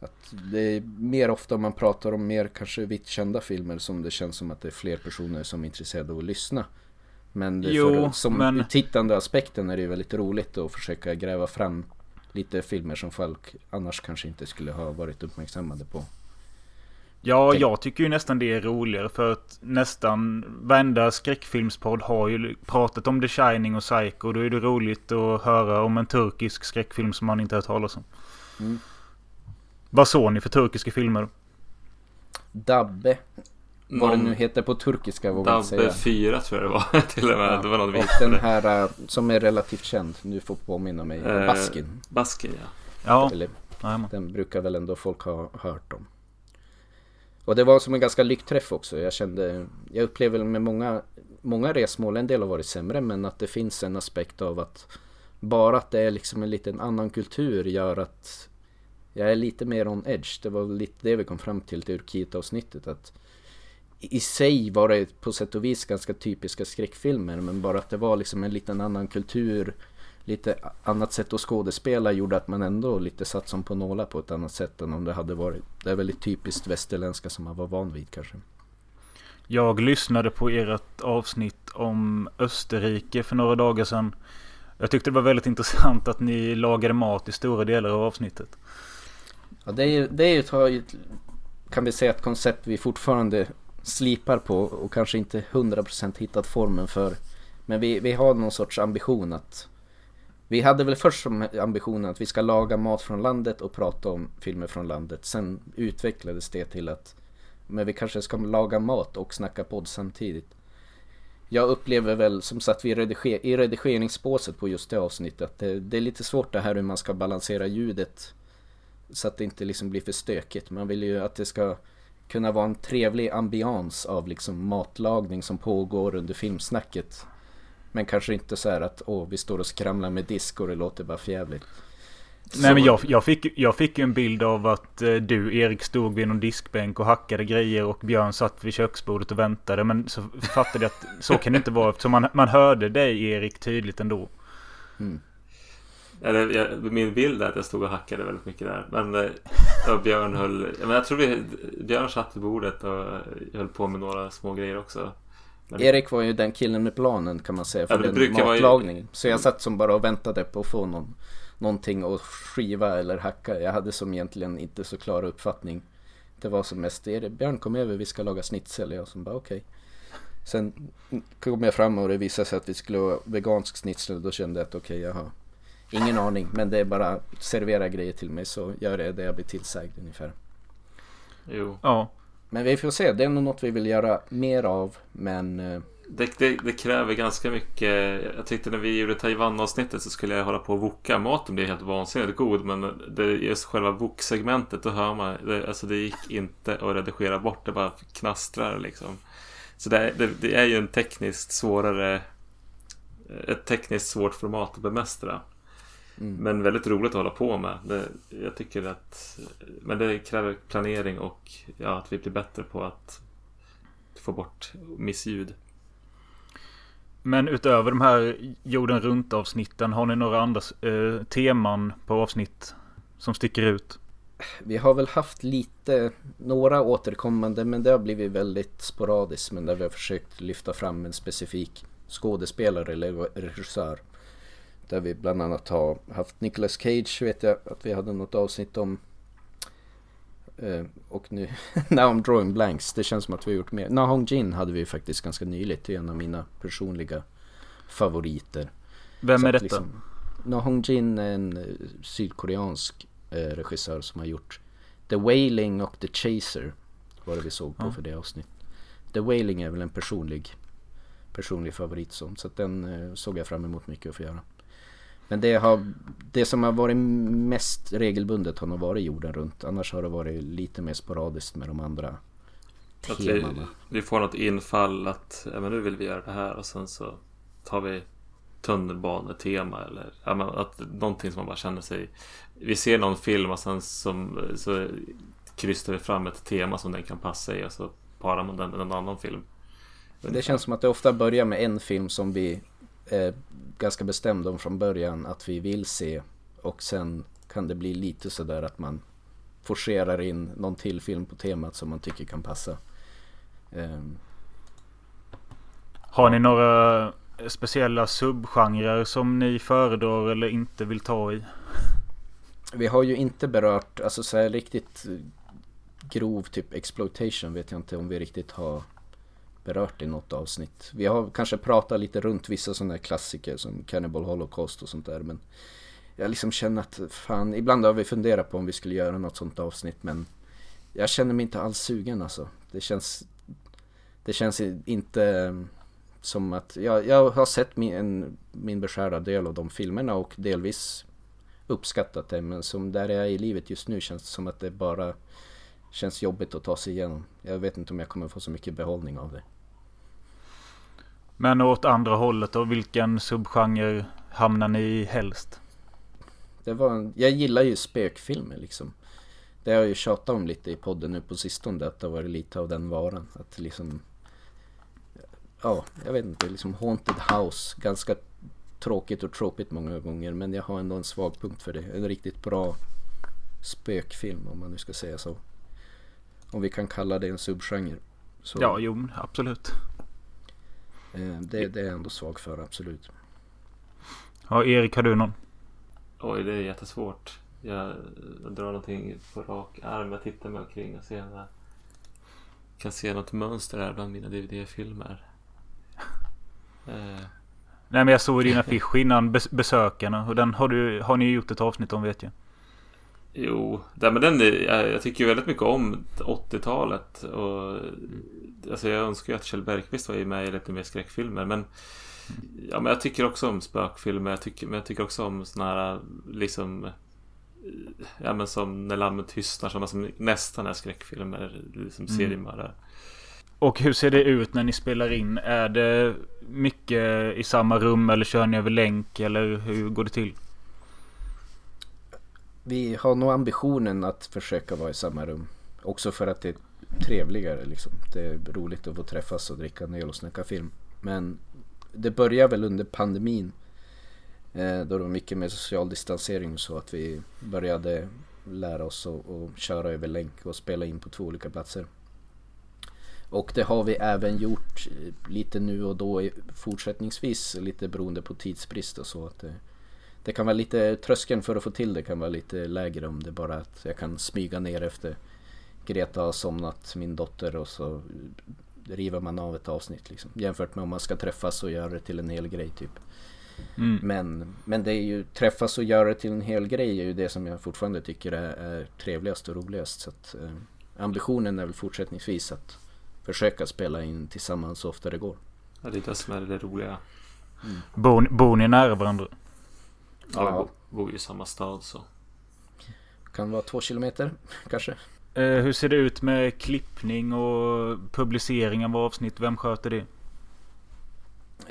Att det är mer ofta man pratar om mer kanske vitt kända filmer som det känns som att det är fler personer som är intresserade av att lyssna. Men det Jo, för, som men- tittande aspekten är det ju väldigt roligt att försöka gräva fram lite filmer som folk annars kanske inte skulle ha varit uppmärksammade på. Ja, Tänk- jag tycker ju nästan det är roligare för att nästan varenda skräckfilmspodd har ju pratat om The Shining och Psycho. Då är det roligt att höra om en turkisk skräckfilm som man inte hört talas om. Mm. Vad såg ni för turkiska filmer? Dabbe, vad det Någon nu heter på turkiska vågar jag Dabbe säga. 4 tror jag det var till och med. Ja, Det var någon och den här äh, som är relativt känd, nu får påminna mig, Eh, Baskin. Basken ja. Ja, Eller, den brukar väl ändå folk ha hört om. Och det var som en ganska lyckträff också. Jag kände, jag upplever väl med många, många resmål, en del har varit sämre, men att det finns en aspekt av att bara att det är liksom en liten annan kultur gör att jag är lite mer on edge. Det var lite det vi kom fram till i Urkit-avsnittet. Att i sig var det på sätt och vis ganska typiska skräckfilmer men bara att det var liksom en liten annan kultur lite annat sätt att skådespela gjorde att man ändå lite satt som på nålar på ett annat sätt än om det hade varit Det är väldigt typiskt västerländska som man var van vid kanske Jag lyssnade på ert avsnitt om Österrike för några dagar sedan. Jag tyckte det var väldigt intressant att ni lagade mat i stora delar av avsnittet. Ja det är ju, det är ju ett, ju kan vi säga ett koncept vi fortfarande slipar på och kanske inte 100% hittat formen för. Men vi, vi har någon sorts ambition att Vi hade väl först som ambitionen att vi ska laga mat från landet och prata om filmer från landet. Sen utvecklades det till att Men vi kanske ska laga mat och snacka podd samtidigt. Jag upplever väl som sagt vi rediger, i redigeringsbåset på just det avsnittet att det, det är lite svårt det här hur man ska balansera ljudet så att det inte liksom blir för stökigt. Man vill ju att det ska kunna vara en trevlig ambians av liksom matlagning som pågår under filmsnacket. Men kanske inte så här att åh, vi står och skramlar med disk och det låter bara förjävligt. Nej men jag, jag, fick, jag fick en bild av att eh, du Erik stod vid någon diskbänk och hackade grejer och Björn satt vid köksbordet och väntade. Men så fattade jag att så kan det inte vara eftersom man, man hörde dig Erik tydligt ändå. Eller, jag, min bild är att jag stod och hackade väldigt mycket där. Men eh, Björn höll... Men jag tror vi, Björn satt vid bordet och höll på med några små grejer också. Men, Erik var ju den killen med planen kan man säga för Ja, det den vara ju- matlagningen. Så jag satt som bara och väntade på att få någon, någonting att skiva eller hacka. Jag hade som egentligen inte så klar uppfattning. Det var som mest Erik, Björn kom över, vi ska laga schnitzel. Jag som bara okej. Sen kom jag fram och det visade sig att vi skulle ha vegansk schnitzel och då kände jag att okej, jag har ingen aning. Men det är bara att servera grejer till mig så gör det det jag blir tillsagd ungefär. jo. Ja. Men vi får se, det är nog något vi vill göra mer av. Men eh, Det, det, det kräver ganska mycket. Jag tyckte när vi gjorde Taiwan-avsnittet så skulle jag hålla på och voka. Maten blev helt vansinnigt god. Men det, just själva voksegmentet, då hör man. Det, alltså det gick inte att redigera bort. Det bara knastrar liksom. Så det, är- det, det är ju en tekniskt svårare. Ett tekniskt svårt format att bemästra. Mm. Men väldigt roligt att hålla på med. Det, jag tycker att. Men det kräver planering och ja, att vi blir bättre på att få bort missljud. Men utöver de här jorden runt avsnitten har ni några andra eh, teman på avsnitt som sticker ut? Vi har väl haft lite, några återkommande men det har blivit väldigt sporadiskt men där vi har försökt lyfta fram en specifik skådespelare eller regissör. Där vi bland annat har haft Nicolas Cage vet jag att vi hade något avsnitt om. Eh, och nu, now I'm drawing blanks, det känns som att vi har gjort mer. Na Hong Jin hade vi faktiskt ganska nyligt, det är en av mina personliga favoriter. Vem Så är detta? Liksom, Na Hong Jin är en eh, sydkoreansk eh, regissör som har gjort The Wailing och The Chaser. Var det vi såg på Ja. för det avsnitt. The Wailing är väl en personlig, personlig favorit som, så den eh, såg jag fram emot mycket att få göra. Men det, har, det som har varit mest regelbundet har nog varit jorden runt. Annars har det varit lite mer sporadiskt med de andra Att vi, temana. vi får något infall att ja, men nu vill vi göra det här och sen så tar vi tunnelbanetema eller ja, men att någonting som man bara känner sig Vi ser någon film och sen som, så krystar vi fram ett tema som den kan passa i och så para mot en, en annan film. Det känns som att det ofta börjar med en film som vi är ganska bestämda om från början att vi vill se och sen kan det bli lite sådär att man forcerar in någon till film på temat som man tycker kan passa. Um, Har ni några speciella subgenrer som ni föredrar eller inte vill ta i? Vi har ju inte berört, alltså så här riktigt grov typ exploitation vet jag inte om vi riktigt har berört i något avsnitt. Vi har kanske pratat lite runt vissa sådana här klassiker som Cannibal Holocaust och sånt där men jag liksom känner att fan, ibland har vi funderat på om vi skulle göra något sånt avsnitt men jag känner mig inte alls sugen alltså. Det känns, det känns inte eh, som att, jag, jag har sett min, en, min beskärda del av de filmerna och delvis uppskattat det men som där jag är i livet just nu känns det som att det bara känns jobbigt att ta sig igenom. Jag vet inte om jag kommer få så mycket behållning av det. Men åt andra hållet då? Vilken subgenre hamnar ni i helst? Det var en, jag gillar ju spökfilmer liksom. Det har jag ju tjatat om lite i podden nu på sistone. Att det har varit lite av den varan. Att liksom... Ja, jag vet inte. Liksom Haunted House. Ganska tråkigt och tråkigt många gånger. Men jag har ändå en svag punkt för det. En riktigt bra spökfilm om man nu ska säga så. Om vi kan kalla det en subgenre. Så, ja, jo, absolut. Eh, det, det är jag ändå svag för, absolut. Ja, Erik, har du någon? Oj, det är jättesvårt. Jag, drar någonting på rak arm. Jag tittar mig omkring och ser om jag kan se något mönster här bland mina DVD-filmer. Eh. Nej men jag såg din affisch innan besökarna och den har, du, har ni gjort ett avsnitt om vet jag. Jo, men den, jag, jag tycker väldigt mycket om 80-talet. Och, alltså jag önskar ju att Kjell Bergqvist var med i lite mer skräckfilmer. Men, ja, men jag tycker också om spökfilmer. Jag tycker, men jag tycker också om sådana här liksom Ja men som När lammet tystnar, sådana som nästan är skräckfilmer. Liksom mm. seriemördare. Och hur ser det ut när ni spelar in? Är det mycket i samma rum eller kör ni över länk eller hur går det till? Vi har nog ambitionen att försöka vara i samma rum. Också för att det är trevligare liksom. Det är roligt att få träffas och dricka en öl och snacka film. Men det börjar väl under pandemin. Eh, då det var mycket mer social distansering så att vi började lära oss att köra över länk och spela in på två olika platser. Och det har vi även gjort eh, lite nu och då fortsättningsvis lite beroende på tidsbrist och så. Att det, det kan vara lite, tröskeln för att få till det kan vara lite lägre om det bara att jag kan smyga ner efter Greta har somnat, min dotter och så river man av ett avsnitt liksom. Jämfört med om man ska träffas och göra det till en hel grej typ. Mm. Men, men det är ju träffas och göra det till en hel grej är ju det som jag fortfarande tycker är, är trevligast och roligast. Så att, eh, ambitionen är väl fortsättningsvis att försöka spela in tillsammans så ofta det går. Ja, det är det som är det roliga. Mm. Bor, bor ni nära varandra? Ja, vi bor ju i samma stad så. Kan vara två kilometer kanske. Eh, hur ser det ut med klippning och publicering av avsnitt? Vem sköter det?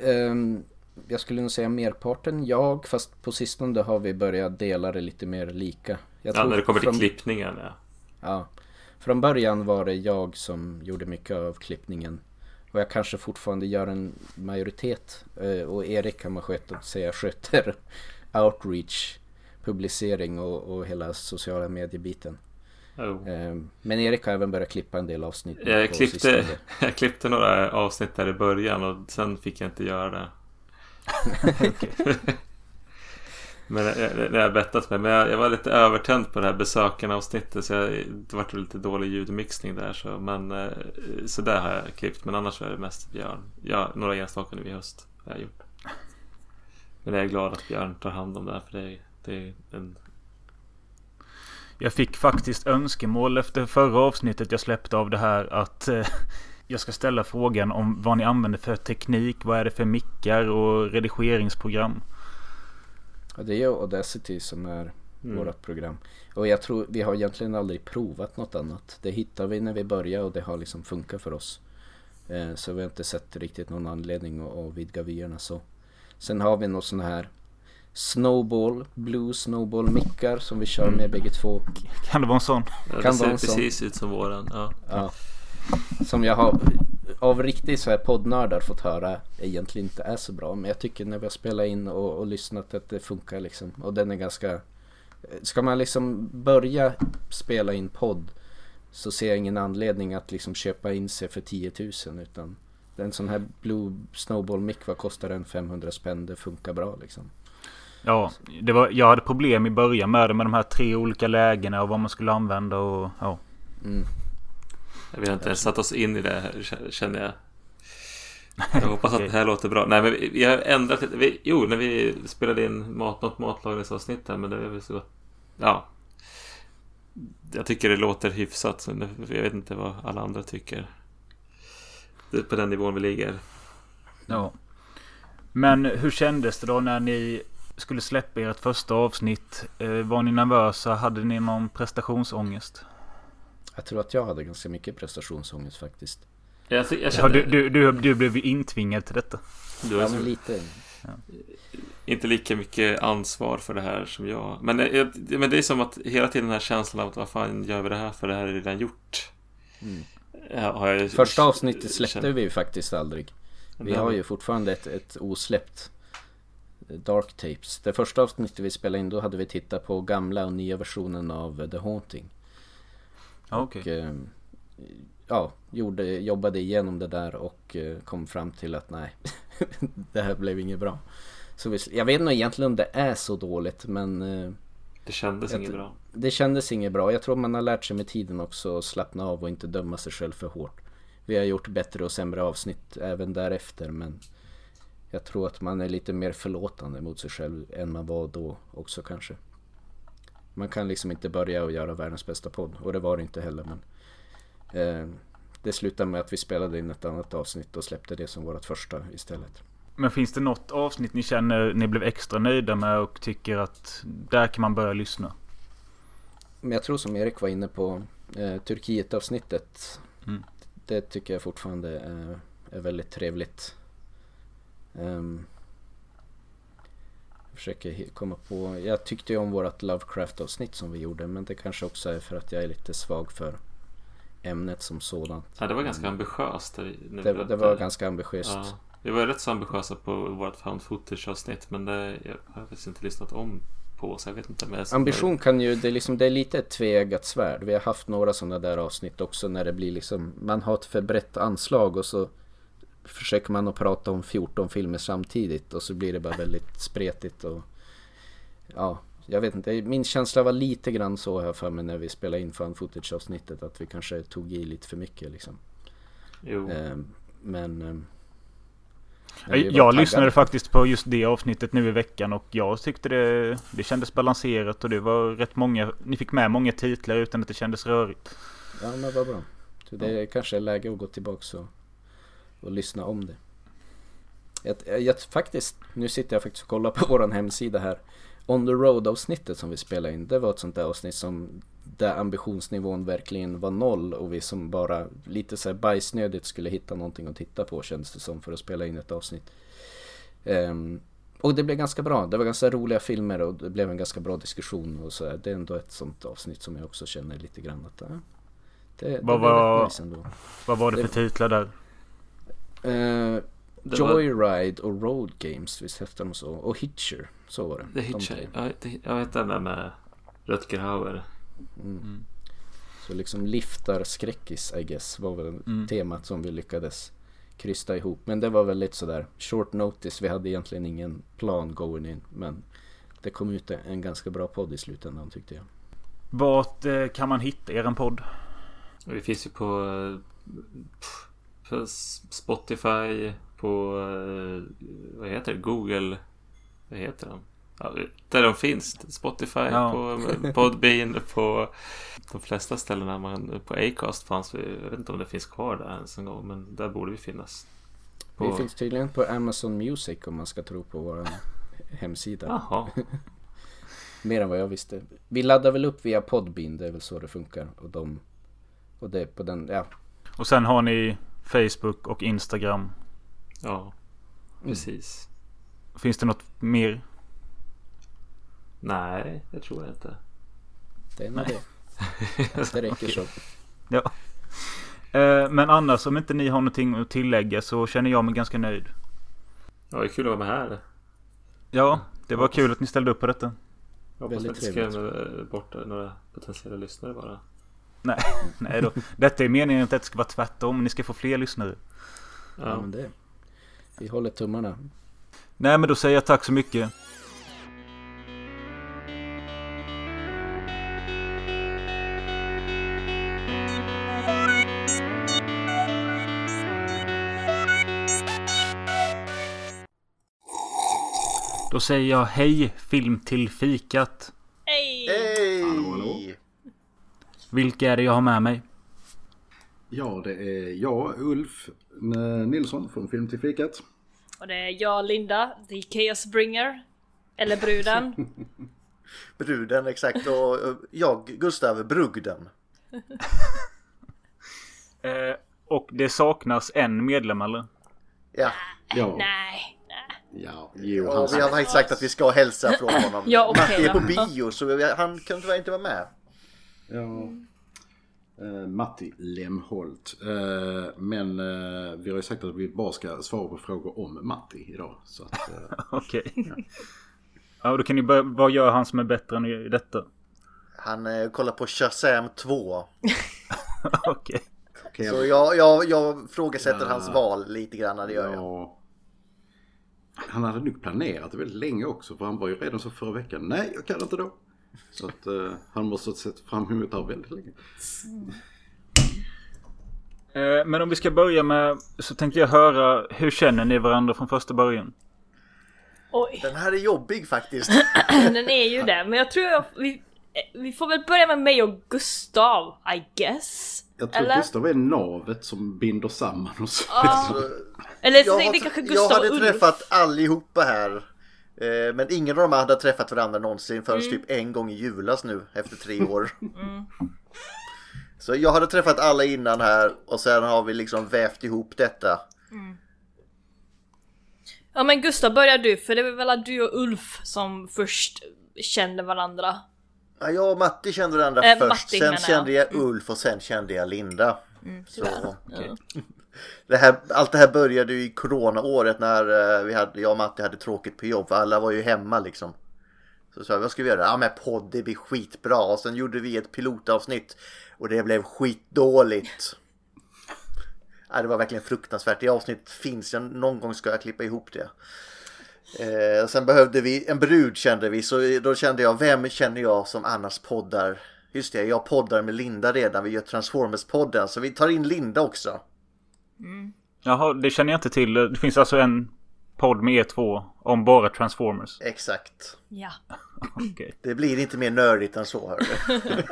Um, jag skulle nog säga merparten jag, fast på sistone har vi börjat dela det lite mer lika. Jag ja, när det kommer till från... klippningen ja. Ja. Från början var det jag som gjorde mycket av klippningen. Och jag kanske fortfarande gör en majoritet. Eh, och Erik kan man sköta, säga sköter outreach, publicering och, och hela sociala mediebiten. Oh. Men Erik har även börjat klippa en del avsnitt. Jag klippte, jag klippte några avsnitt där i början och sen fick jag inte göra det. men när jag bettat med. Men jag, jag, var lite övertänd på det här besökarna avsnittet. Så jag, det var lite dålig ljudmixning där. Så, men, eh, så där har jag klippt. Men annars är det mest Björn. Ja, några enstaka nu i höst har jag gjort. Men jag är glad att Björn tar hand om det här för det är, det är en... Jag fick faktiskt önskemål efter förra avsnittet jag släppte av det här att eh, jag ska ställa frågan om vad ni använder för teknik. Vad är det för mickar och redigeringsprogram? Ja, det är Audacity som är mm. vårt program. Och jag tror vi har egentligen aldrig provat något annat. Det hittade vi när vi började och det har liksom funkat för oss. Eh, så vi har inte sett riktigt någon anledning att, att vidga vyerna så. Sen har vi något sån här Snowball, Blue Snowball mickar som vi kör med bägge två. Kan det vara en sån? Ja, kan det ser precis ut som våran. Ja. ja. som jag har av riktigt så här poddnördar fått höra egentligen inte är så bra. Men jag tycker när vi har spelat in och, och lyssnat att det funkar liksom. Och den är ganska... Ska man liksom börja spela in podd så ser jag ingen anledning att liksom köpa in sig för 10 000 utan en sån här Blue Snowball mic, vad kostar den? 500 spänn, det funkar bra liksom. Ja, det var, jag hade problem i början med det med de här tre olika lägena och vad man skulle använda och ja. Mm. Vi har inte ens satt oss in i det här känner jag. Jag hoppas att det här låter bra. Nej men vi, har ändrat lite. Vi, jo, när vi spelade in mat, något matlagningsavsnitt här men det är väl så. Ja. Jag tycker det låter hyfsat. Så jag vet inte vad alla andra tycker. Det är på den nivån vi ligger. Ja. Men hur kändes det då när ni skulle släppa ert första avsnitt? Eh, var ni nervösa? Hade ni någon prestationsångest? Jag tror att jag hade ganska mycket prestationsångest faktiskt. Jag, jag ja, du, du, du, du blev ju intvingad till detta. Du ja, men lite. Ja. Inte lika mycket ansvar för det här som jag. Men, men det är som att hela tiden den här känslan av att vad fan gör vi det här för det här är redan gjort. Mm. Jag Första avsnittet släppte vi ju faktiskt aldrig. Vi har ju fortfarande ett, ett osläppt Dark Tapes. Det första avsnittet vi spelade in då hade vi tittat på gamla och nya versionen av The Haunting. Okay. Och eh, ja, gjorde, jobbade igenom det där och eh, kom fram till att nej, det här blev inget bra. Så vi, jag vet nog egentligen om det är så dåligt men eh, Det kändes inget bra. Det kändes inget bra. Jag tror man har lärt sig med tiden också att slappna av och inte döma sig själv för hårt. Vi har gjort bättre och sämre avsnitt även därefter men jag tror att man är lite mer förlåtande mot sig själv än man var då också kanske. Man kan liksom inte börja och göra världens bästa podd och det var det inte heller men eh, Det slutade med att vi spelade in ett annat avsnitt och släppte det som vårt första istället. Men finns det något avsnitt ni känner ni blev extra nöjda med och tycker att där kan man börja lyssna? Men jag tror som Erik var inne på eh, Turkiet avsnittet. Mm. Det tycker jag fortfarande är, är väldigt trevligt. Um, försöker komma på. Jag tyckte ju om vårat Lovecraft avsnitt som vi gjorde men det kanske också är för att jag är lite svag för ämnet som sådant. Ja, det var ganska mm. ambitiöst. Det, det, var ganska ambitiöst. Ja, vi var rätt så ambitiösa på vårt found footage avsnitt men det jag har faktiskt inte lyssnat om på så jag vet inte. Men Ambition kan ju, det är, liksom, det är lite ett tveeggat svärd. Vi har haft några sådana där avsnitt också när det blir liksom, man har ett för brett anslag och så försöker man att prata om 14 filmer samtidigt och så blir det bara väldigt spretigt och ja, jag vet inte. Min känsla var lite grann så här för mig när vi spelade in fan footage avsnittet att vi kanske tog i lite för mycket liksom. Jo. Eh, men eh, jag, lyssnade faktiskt på just det avsnittet nu i veckan och jag tyckte det, det kändes balanserat och det var rätt många, ni fick med många titlar utan att det kändes rörigt. Ja men vad bra. Så det är kanske läge att gå tillbaka och och lyssna om det. Jag, jag, faktiskt, nu sitter jag faktiskt och kollar på våran hemsida här. On the Road avsnittet som vi spelade in, det var ett sånt där avsnitt som där ambitionsnivån verkligen var noll och vi som bara lite så här bajsnödigt skulle hitta någonting att titta på kändes det som för att spela in ett avsnitt. Um, och det blev ganska bra. Det var ganska roliga filmer och det blev en ganska bra diskussion och så. Här. Det är ändå ett sånt avsnitt som jag också känner lite grann att äh, det, vad, det var, nice ändå. vad var det för det, titlar där? Uh, Joyride och Road Games, visst hette de så? Och Hitcher, så var det. The Hitcher, ja, jag vet den där med Rutger Hauer. Mm. Mm. Så liksom liftar skräckis, I guess, var väl mm. temat som vi lyckades krysta ihop. Men det var väldigt sådär short notice, vi hade egentligen ingen plan going in. Men det kom ut en ganska bra podd i slutändan tyckte jag. Vart eh, kan man hitta er podd? Vi finns ju på pff, på Spotify, på eh, vad heter det? Google. Vad heter de? Ja, där de finns. Spotify, ja. på Podbean, på de flesta ställena. Man, på Acast fanns vi. Jag vet inte om det finns kvar där ens en gång. Men där borde vi finnas. På... Vi finns tydligen på Amazon Music om man ska tro på vår hemsida. Jaha. Mer än vad jag visste. Vi laddar väl upp via Podbean. Det är väl så det funkar. Och de... Och det på den, ja. Och sen har ni Facebook och Instagram. Ja, precis. Mm. Finns det något mer? Nej, det tror jag inte. Det är nog det. Det räcker så. Ja. Eh, men annars om inte ni har någonting att tillägga så känner jag mig ganska nöjd. Ja, det är kul att vara med här. Ja, det var kul att ni ställde upp på detta. Jag hoppas Väldigt att inte skrämmer bort några potentiella lyssnare bara. Nej då. Detta är meningen att det ska vara tvärtom. Ni ska få fler lyssnare. Ja, Ja. men det. Vi håller tummarna. Nej men då säger jag tack så mycket. Då säger jag hej film till fikat. Hej! Hej! Vilka är det jag har med mig? Ja, det är jag, Ulf Nilsson från Film till fikat. Och det är jag, Linda, the Chaos Bringer. Eller bruden. Bruden, exakt. Och jag, Gustav, brugden. Eh, och det saknas en medlem eller? Ja, Ja, nej. Ja jo, och han vi har faktiskt sagt att vi ska hälsa från honom. Ja, okej Matti är på bio så vi- han kan tyvärr inte vara med. Ja. Eh, Matti Lemholt. Eh, men eh, vi har ju sagt att vi bara ska svara på frågor om Matti idag. Så att, eh, Okej. Ja, då kan ni börja. Vad gör han som är bättre än i detta? Han eh, kollar på Shazam 2. Okej. kan Så jag, jag, jag frågasätter hans val lite grann, det gör jag. Han hade nog planerat det väldigt länge också för han var ju redan så förra veckan. Nej, jag kan inte då. Så att eh, han måste ha sett fram emot det här väldigt länge. Eh, Men om vi ska börja med så tänkte jag höra hur känner ni varandra från första början? Oj, Den här är jobbig faktiskt. den är ju det. Men jag tror jag, vi, eh, vi får väl börja med mig och Gustav, I guess. Jag tror Eller? Gustav är navet som binder samman oss. Ja. Eller Jag, har, kanske jag Gustav hade och Ulf. träffat allihopa här. Eh, Men ingen av dem hade träffat varandra någonsin förrän Mm. typ en gång i julas nu efter tre år. Så jag hade träffat alla innan här och sen har vi liksom vävt ihop detta. Ja men Gustav börjar du, för det var väl du och Ulf som först kände varandra. Ja, jag och Matti kände varandra Eh, först, Matti sen jag. kände jag Ulf och sen kände jag Linda. Så. Ja. Det här, allt det här började ju i coronaåret när eh, vi hade, jag och Matti hade tråkigt på jobb för alla var ju hemma liksom. Så sa vi, vad ska vi göra? Ja men podd, det blir skitbra. Och sen gjorde vi ett pilotavsnitt och det blev skitdåligt. Ja, det var verkligen fruktansvärt. Det avsnittet finns, jag, någon gång ska jag klippa ihop det. Eh, sen behövde vi en brud kände vi, så då kände jag, vem känner jag som annars poddar? Just det, jag poddar med Linda redan, vi gör Transformers-podden, så vi tar in Linda också. Jaha, det känner jag inte till. Det finns alltså en podd med er två om bara Transformers. Exakt. ja. Okej. Det blir inte mer nördigt än så hörru.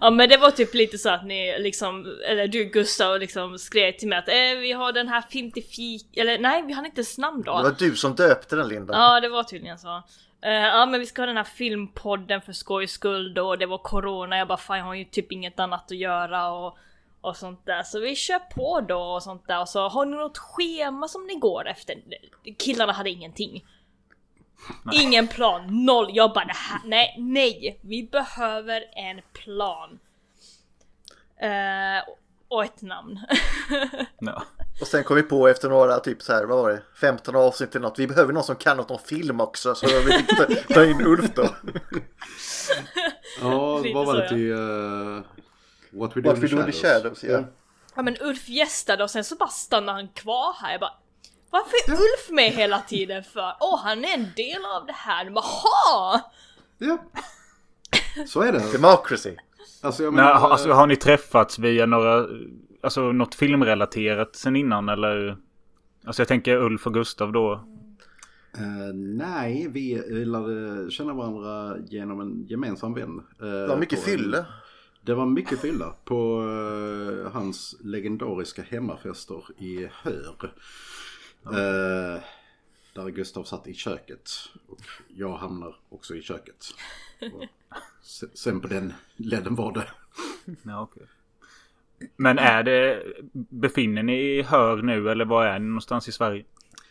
Ja men det var typ lite så att ni liksom, eller du Gustav liksom skrev till mig att eh, vi har den här film till fik, eller nej vi har inte ens namn då. Det var du som döpte den Linda. Ja det var tydligen så. Eh, ja men vi ska ha den här filmpodden för skojs skull då, och det var corona, jag bara fan jag har ju typ inget annat att göra och, och sånt där. Så vi kör på då och sånt där och så har ni något schema som ni går efter? Killarna hade ingenting. Ingen plan, noll. Jag bara det här, nej, nej. Vi behöver en plan. Eh, och ett namn. Ja. Och sen kom vi på efter några, typ så här, vad var det, 15 avsnitt eller något. Vi behöver någon som kan något om film också. Så vi fick ta, ta in Ulf då. Ja, vad var det till uh, What We Do What in We the Do in the Shadows? Shadows, ja. Ja men Ulf gästade och sen så bara stannade han kvar här. Jag bara Varför är Ulf med hela tiden för? Åh han är en del av det här. Jag bara, "Ha!" Ja. Så är det. Democracy. Alltså jag Men, menar, ha- alltså, har ni träffats via några, alltså något filmrelaterat sen innan eller? Alltså jag tänker Ulf och Gustav då. eh, nej, vi eh, lärde känna varandra genom en gemensam vän. eh, Det var mycket en- fylle. Det var mycket fylla på eh, hans legendariska hemmafester i Hör. Eh, där Gustav satt i köket och jag hamnar också i köket. Sen på den ledden var det. Ja, okej. Men är det, befinner ni i Hör nu eller var är ni någonstans i Sverige?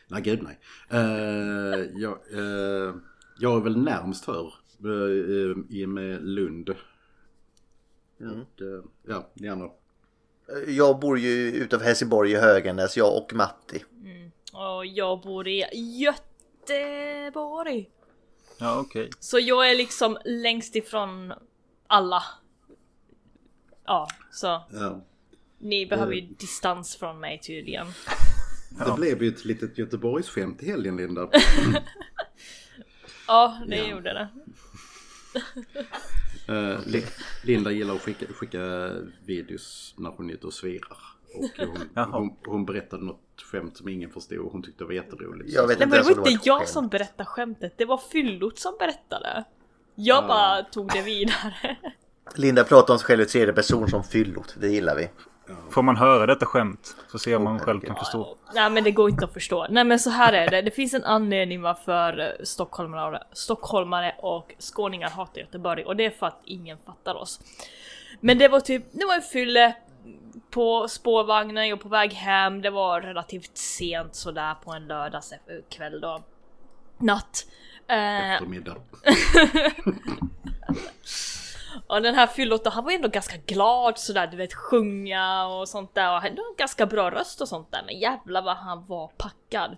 Nej, gud nej. Eh, jag, jag är väl närmst Hör i och med Lund. Mm. Eh, ja, ni andra. Jag bor ju utanför Helsingborg i Höganäs, jag och Matti. Och jag bor i Göteborg. Ja, okej. Så jag är liksom längst ifrån alla. Ja, så Ja. ni behöver ju distans från mig tydligen. Det blev ju ett litet Göteborgsskämt i helgen Linda. Ja, det Ja. gjorde det. Eh, Li- Linda gillar att skicka, skicka videos när hon är ute och svirar. Och hon, hon, hon berättade något skämt som ingen förstod och hon tyckte det var jätteroligt. Jag vet Nej inte men det var inte jag skämt. som berättade skämtet, det var fyllot som berättade. Jag bara tog det vidare. Linda pratar om sig själv i tredje person som fyllot, det gillar vi. Får man höra detta skämt så ser man Åh, själv kan förstå. Nej men det går inte att förstå. Nej men så här är det, det finns en anledning varför eh, stockholmare, stockholmare och skåningar hatar Göteborg och det är för att ingen fattar oss. Men det var typ, det var en fylle på spårvagnen, jag på väg hem, det var relativt sent sådär på en lördagskväll då. Natt. Eh, Eftermiddag. Och den här fyllot han var ändå ganska glad sådär, du vet sjunga och sånt där och han hade en ganska bra röst och sånt där men jävlar vad han var packad.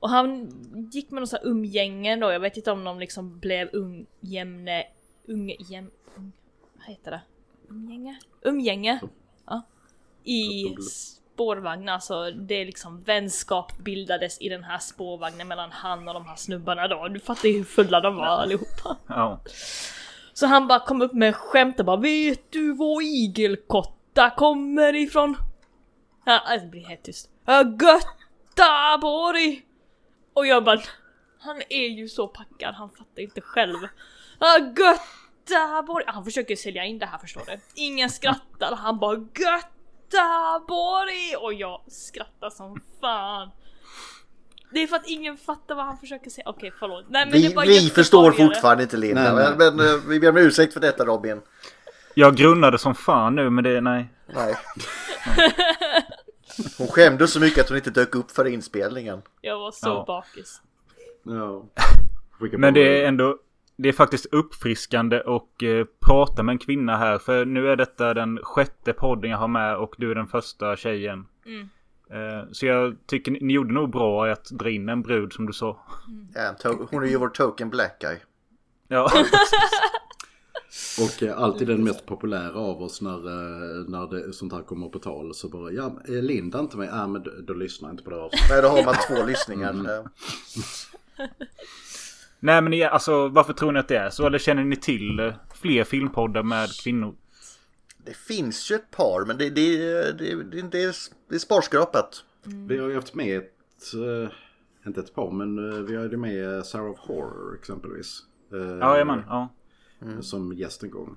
Och han gick med någon sån här umgänge då, jag vet inte om de liksom blev ungjämne, ungjäm, ung, vad heter det? Umgänge? Umgänge? Ja. I spårvagn, alltså det är liksom vänskap bildades i den här spårvagnen mellan han och de här snubbarna då. Du fattar ju hur fulla de var allihopa. Ja. Så han bara kom upp med skämt och bara Vet du var igelkotta kommer ifrån? Ja, alltså, det blir helt tyst. Ja, Och jag bara Han är ju så packad, han fattar inte själv. Ja, Han försöker sälja in det här förstår du. Ingen skrattar, han bara Göttaborg! Och jag skrattar som fan. Det är för att ingen fattar vad han försöker säga. Okej, förlåt. Nej, men det Vi, vi förstår fortfarande inte Linda, Nej, nej. men, men eh, vi ber om ursäkt för detta Robin. Jag grunnade som fan nu men det, nej. Nej. Hon skämdes så mycket att hon inte dök upp för inspelningen. Jag var så Ja. bakis. Skicka Men det är ändå det är faktiskt uppfriskande och eh, prata med en kvinna här. För nu är detta den sjätte podden jag har med och du är den första tjejen. Mm. Eh, så jag tycker ni, ni gjorde nog bra i att dra in en brud som du sa. Ja, en to- hon är ju vår token black guy. Ja, Och eh, alltid den mest populära av oss när, eh, när det, sånt här kommer på tal. Så bara, ja, är Linda inte med? Ja, men då, då lyssnar jag inte på det. Nej, då har man två lyssningar. Mm. Eh, nej men alltså varför tror ni att det är så? Eller känner ni till eh, fler filmpoddar med kvinnor? Det finns ju ett par, men det, det, det, det, det, är, det är sparskrapat. Vi har ju haft med ett, eh, inte ett par, men eh, vi hade med Sarah of Horror exempelvis. Eh, Ja, jajamän. Ja. Som gäst en gång.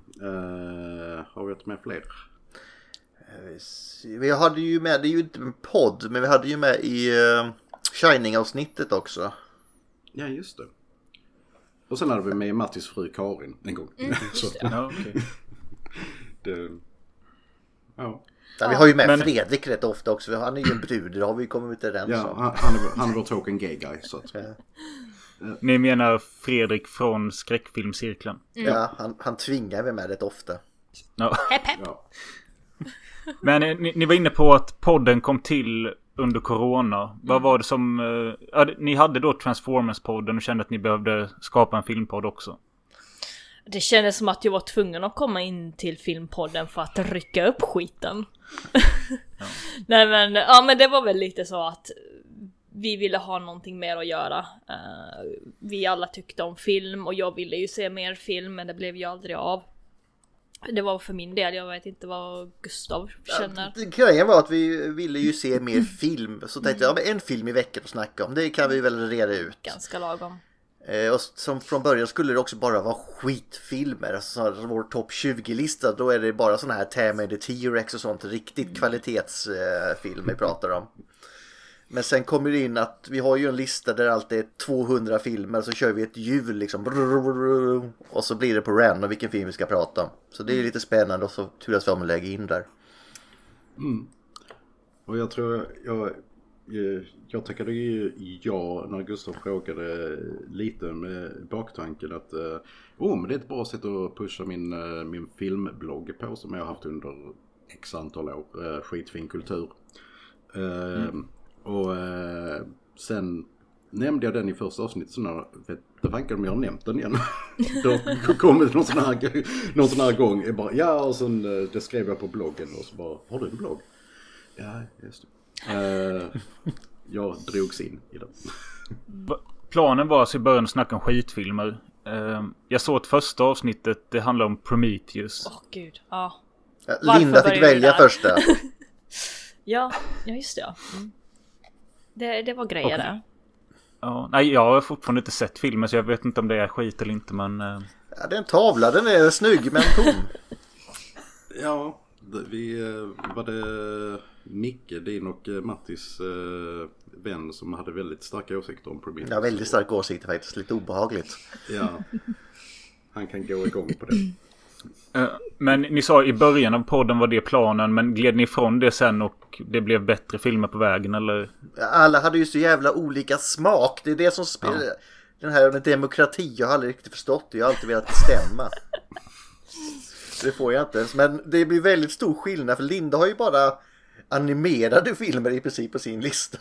Har vi haft med fler? Vi hade ju med, det är ju inte en podd, men vi hade ju med i uh, Shining-avsnittet också. Ja, just det. Och sen hade vi med Mattis fru Karin en gång. Så, Ja, okej. Det, ja, Ja, vi har ju med Men- Fredrik rätt ofta också. Han är ju en brud, det har vi kommit överens ja om. han, han, är, han är vår token gay guy. Så att, Ni menar Fredrik från skräckfilmscirkeln? Ja, han, han tvingar vi med rätt ofta. Ja. Hepp hepp. ja. Men eh, ni, ni var inne på att podden kom till under corona. Vad var det som... det- ni hade då Transformers-podden och kände att ni behövde skapa en filmpodd också. Det kändes som att jag var tvungen att komma in till filmpodden för att rycka upp skiten. Nej men, ja men det var väl lite så att vi ville ha någonting mer att göra. Eh, vi alla tyckte om film och jag ville ju se mer film men det blev ju aldrig av. Det var för min del, jag vet inte vad Gustav känner. Ja, grejen var att vi ville ju se mer film. Så tänkte jag, ja, en film i veckan att snacka om. Det kan vi väl reda ut. Ganska lagom. Eh, och som från början skulle det också bara vara skitfilmer. Alltså vår topp 20-lista, då är det bara sådana här Terminator T-Rex och sånt. Riktigt kvalitetsfilm vi pratar om. Men sen kommer det in att vi har ju en lista där allt är 200 filmer. Så kör vi ett hjul liksom. Och så blir det på random vilken film vi ska prata om. Så det är lite spännande och så turas vi om att lägga in där. Och jag tror jag, eh, jag tackade ju ja när Gustav frågade lite med baktanken att eh, oh, men det är ett bra sätt att pusha min, eh, min filmblogg på som jag har haft under x antal år. Eh, skitfin kultur. Eh, Och eh, sen nämnde jag den i första avsnittet. Så när, vet inte fanken om jag har nämnt den igen. Då kom det någon sån här, någon sån här gång. Jag bara, ja, och sen eh, det skrev jag på bloggen och så bara, har du en blogg? Ja, just det. Eh, jag drogs in i den. Planen var alltså i början att snacka om skitfilmer. Eh, Jag såg att första avsnittet, det handlar om Prometheus. Åh gud, ja. Ja, Varför Linda fick välja första. Ja, ja just det ja. Mm. Det, det var grejer Och- där. Ja, nej, jag har fortfarande inte sett filmen så jag vet inte om det är skit eller inte men... eh, Ja, det är en tavla, den är snygg men tom. Ja, vi eh, var det Micke, din och eh, Mattis eh, vän som hade väldigt starka åsikter om Prometheus. Har väldigt starka åsikter faktiskt, lite obehagligt. Ja. Han kan gå igång på det. eh, Men ni sa i början av podden var det planen men gled ni ifrån det sen och det blev bättre filmer på vägen eller? Alla hade ju så jävla olika smak. Det är det som spelar. Den här med demokrati, jag har aldrig riktigt förstått det. Jag har alltid velat bestämma. Det får jag inte ens. Men det blir väldigt stor skillnad för Linda har ju bara animerade filmer i princip på sin lista.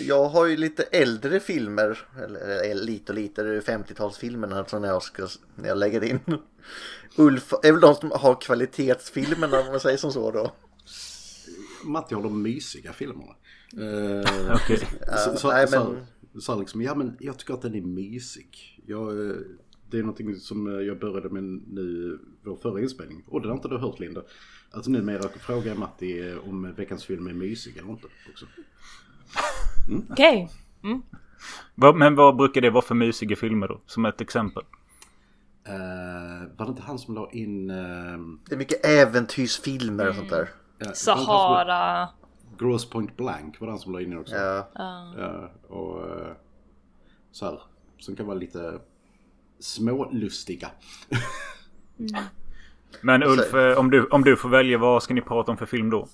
Jag har ju lite äldre filmer, eller, eller lite och lite, det är 50-talsfilmerna som jag ska när jag lägger in. Ulf är väl de som har kvalitetsfilmerna om man säger som så då. Matti har de mysiga filmerna. Eh, Okej. så, så, nej, så, men- sa liksom, ja men jag tycker att den är mysig. Jag, eh, det är någonting som eh, jag började med nu, vår förra inspelning. Och det har inte du hört Linda. Att numera frågar Matti eh, om veckans film är mysig eller inte. Också. Okej. Vad- Men vad brukar det vara för mysiga filmer då? Som ett exempel. Eh, var det inte han som la in... eh, Det är mycket äventyrsfilmer och sånt där. ja, Sahara. det Gross Point Blank var det han som la in också. Ja. Ja, och så här, som kan vara lite smålustiga. Men Ulf, eh, om du, om du får välja vad ska ni prata om för film då?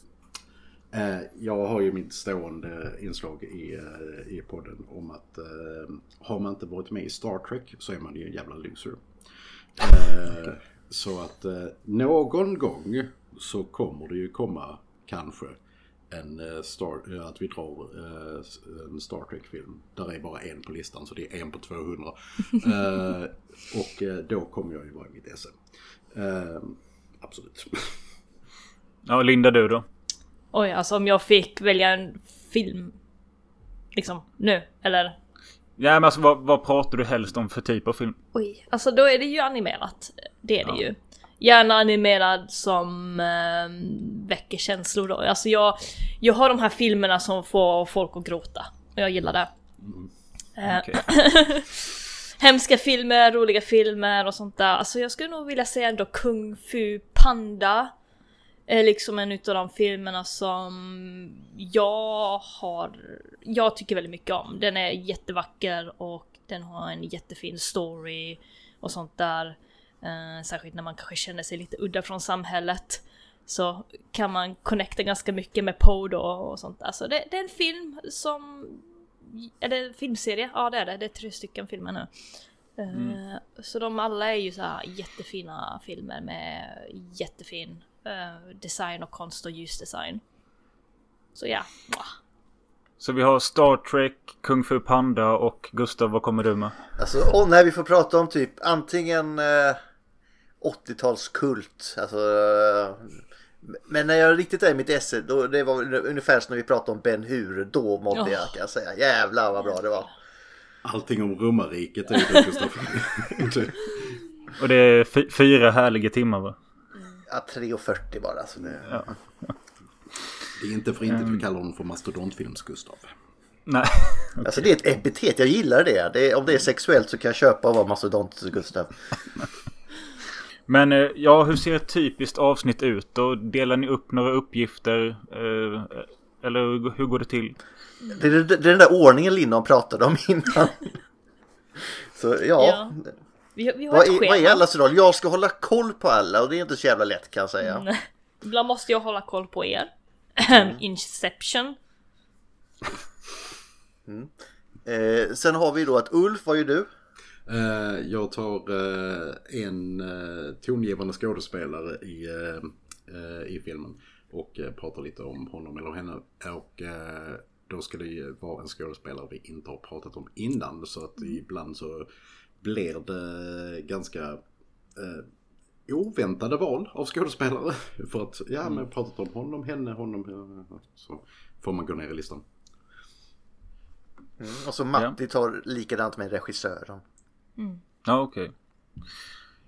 Eh, jag har ju mitt stående inslag i, eh, i podden om att har man inte varit med i Star Trek så är man ju en jävla loser. Så att någon gång så kommer det ju komma kanske en Star, att vi drar en Star Trek-film. Där är bara en på listan så det är en på 200. Eh, och då kommer jag ju vara i mitt esse. Eh, absolut. Ja, Linda du då? Oj, alltså om jag fick välja en film. Liksom nu, eller? Ja, men alltså vad, vad pratar du helst om för typ av film? Oj, alltså då är det ju animerat. Det är det ju. Gärna animerad som eh, väcker känslor då. Alltså jag, jag har de här filmerna som får folk att gråta. Och jag gillar det. Eh, Okej. Hemska filmer, roliga filmer och sånt där. Alltså jag skulle nog vilja säga ändå Kung Fu Panda. Är liksom en utav de filmerna som jag har, jag tycker väldigt mycket om. Den är jättevacker och den har en jättefin story och sånt där. Eh, särskilt när man kanske känner sig lite udda från samhället. Så kan man connecta ganska mycket med Poe då och sånt där. Så det, det är en film som... Är det en filmserie? Ja det är det. Det är tre stycken filmer nu. Eh, Så de alla är ju så här jättefina filmer med jättefin eh, design och konst och ljusdesign. Så ja. Så vi har Star Trek, Kung Fu Panda och Gustav, vad kommer du med? Alltså, och när vi får prata om typ antingen eh, 80-talskult, alltså eh, men när jag riktigt är i mitt esse, då, det var ungefär som när vi pratade om Ben Hur, då mådde Ja. jag kan jag säga. Jävlar vad bra det var. Allting om romarriket är det Gustaf. Och det är fy- fyra härliga timmar va? Ja, 3.40 bara. Så det... Det är inte för inte vi kallar honom för mastodontfilms Gustav. Nej. Alltså det är ett epitet, jag gillar det. det är, om det är sexuellt så kan jag köpa och vara mastodont Gustav. Men eh, ja, hur ser ett typiskt avsnitt ut då? Delar ni upp några uppgifter? Eh, eller hur- går det till? Det är, det är den där ordningen Linnan pratade om innan. Så ja, Ja. Vi, vi har Vad, är, vad är allas roll? Jag ska hålla koll på alla och det är inte så jävla lätt kan jag säga. Nej. Ibland måste jag hålla koll på er. Inception. Eh, sen har vi då att Ulf, vad gör du? Eh, jag tar eh, en eh, tongivande skådespelare i, i filmen. Och pratar lite om honom eller henne. Och då ska det ju vara en skådespelare vi inte har pratat om innan. Så att ibland så blir det ganska oväntade val av skådespelare. För att, ja men pratat om honom, henne, honom. Så får man gå ner i listan. Mm, och så Matti tar likadant med regissören. Ja, okej.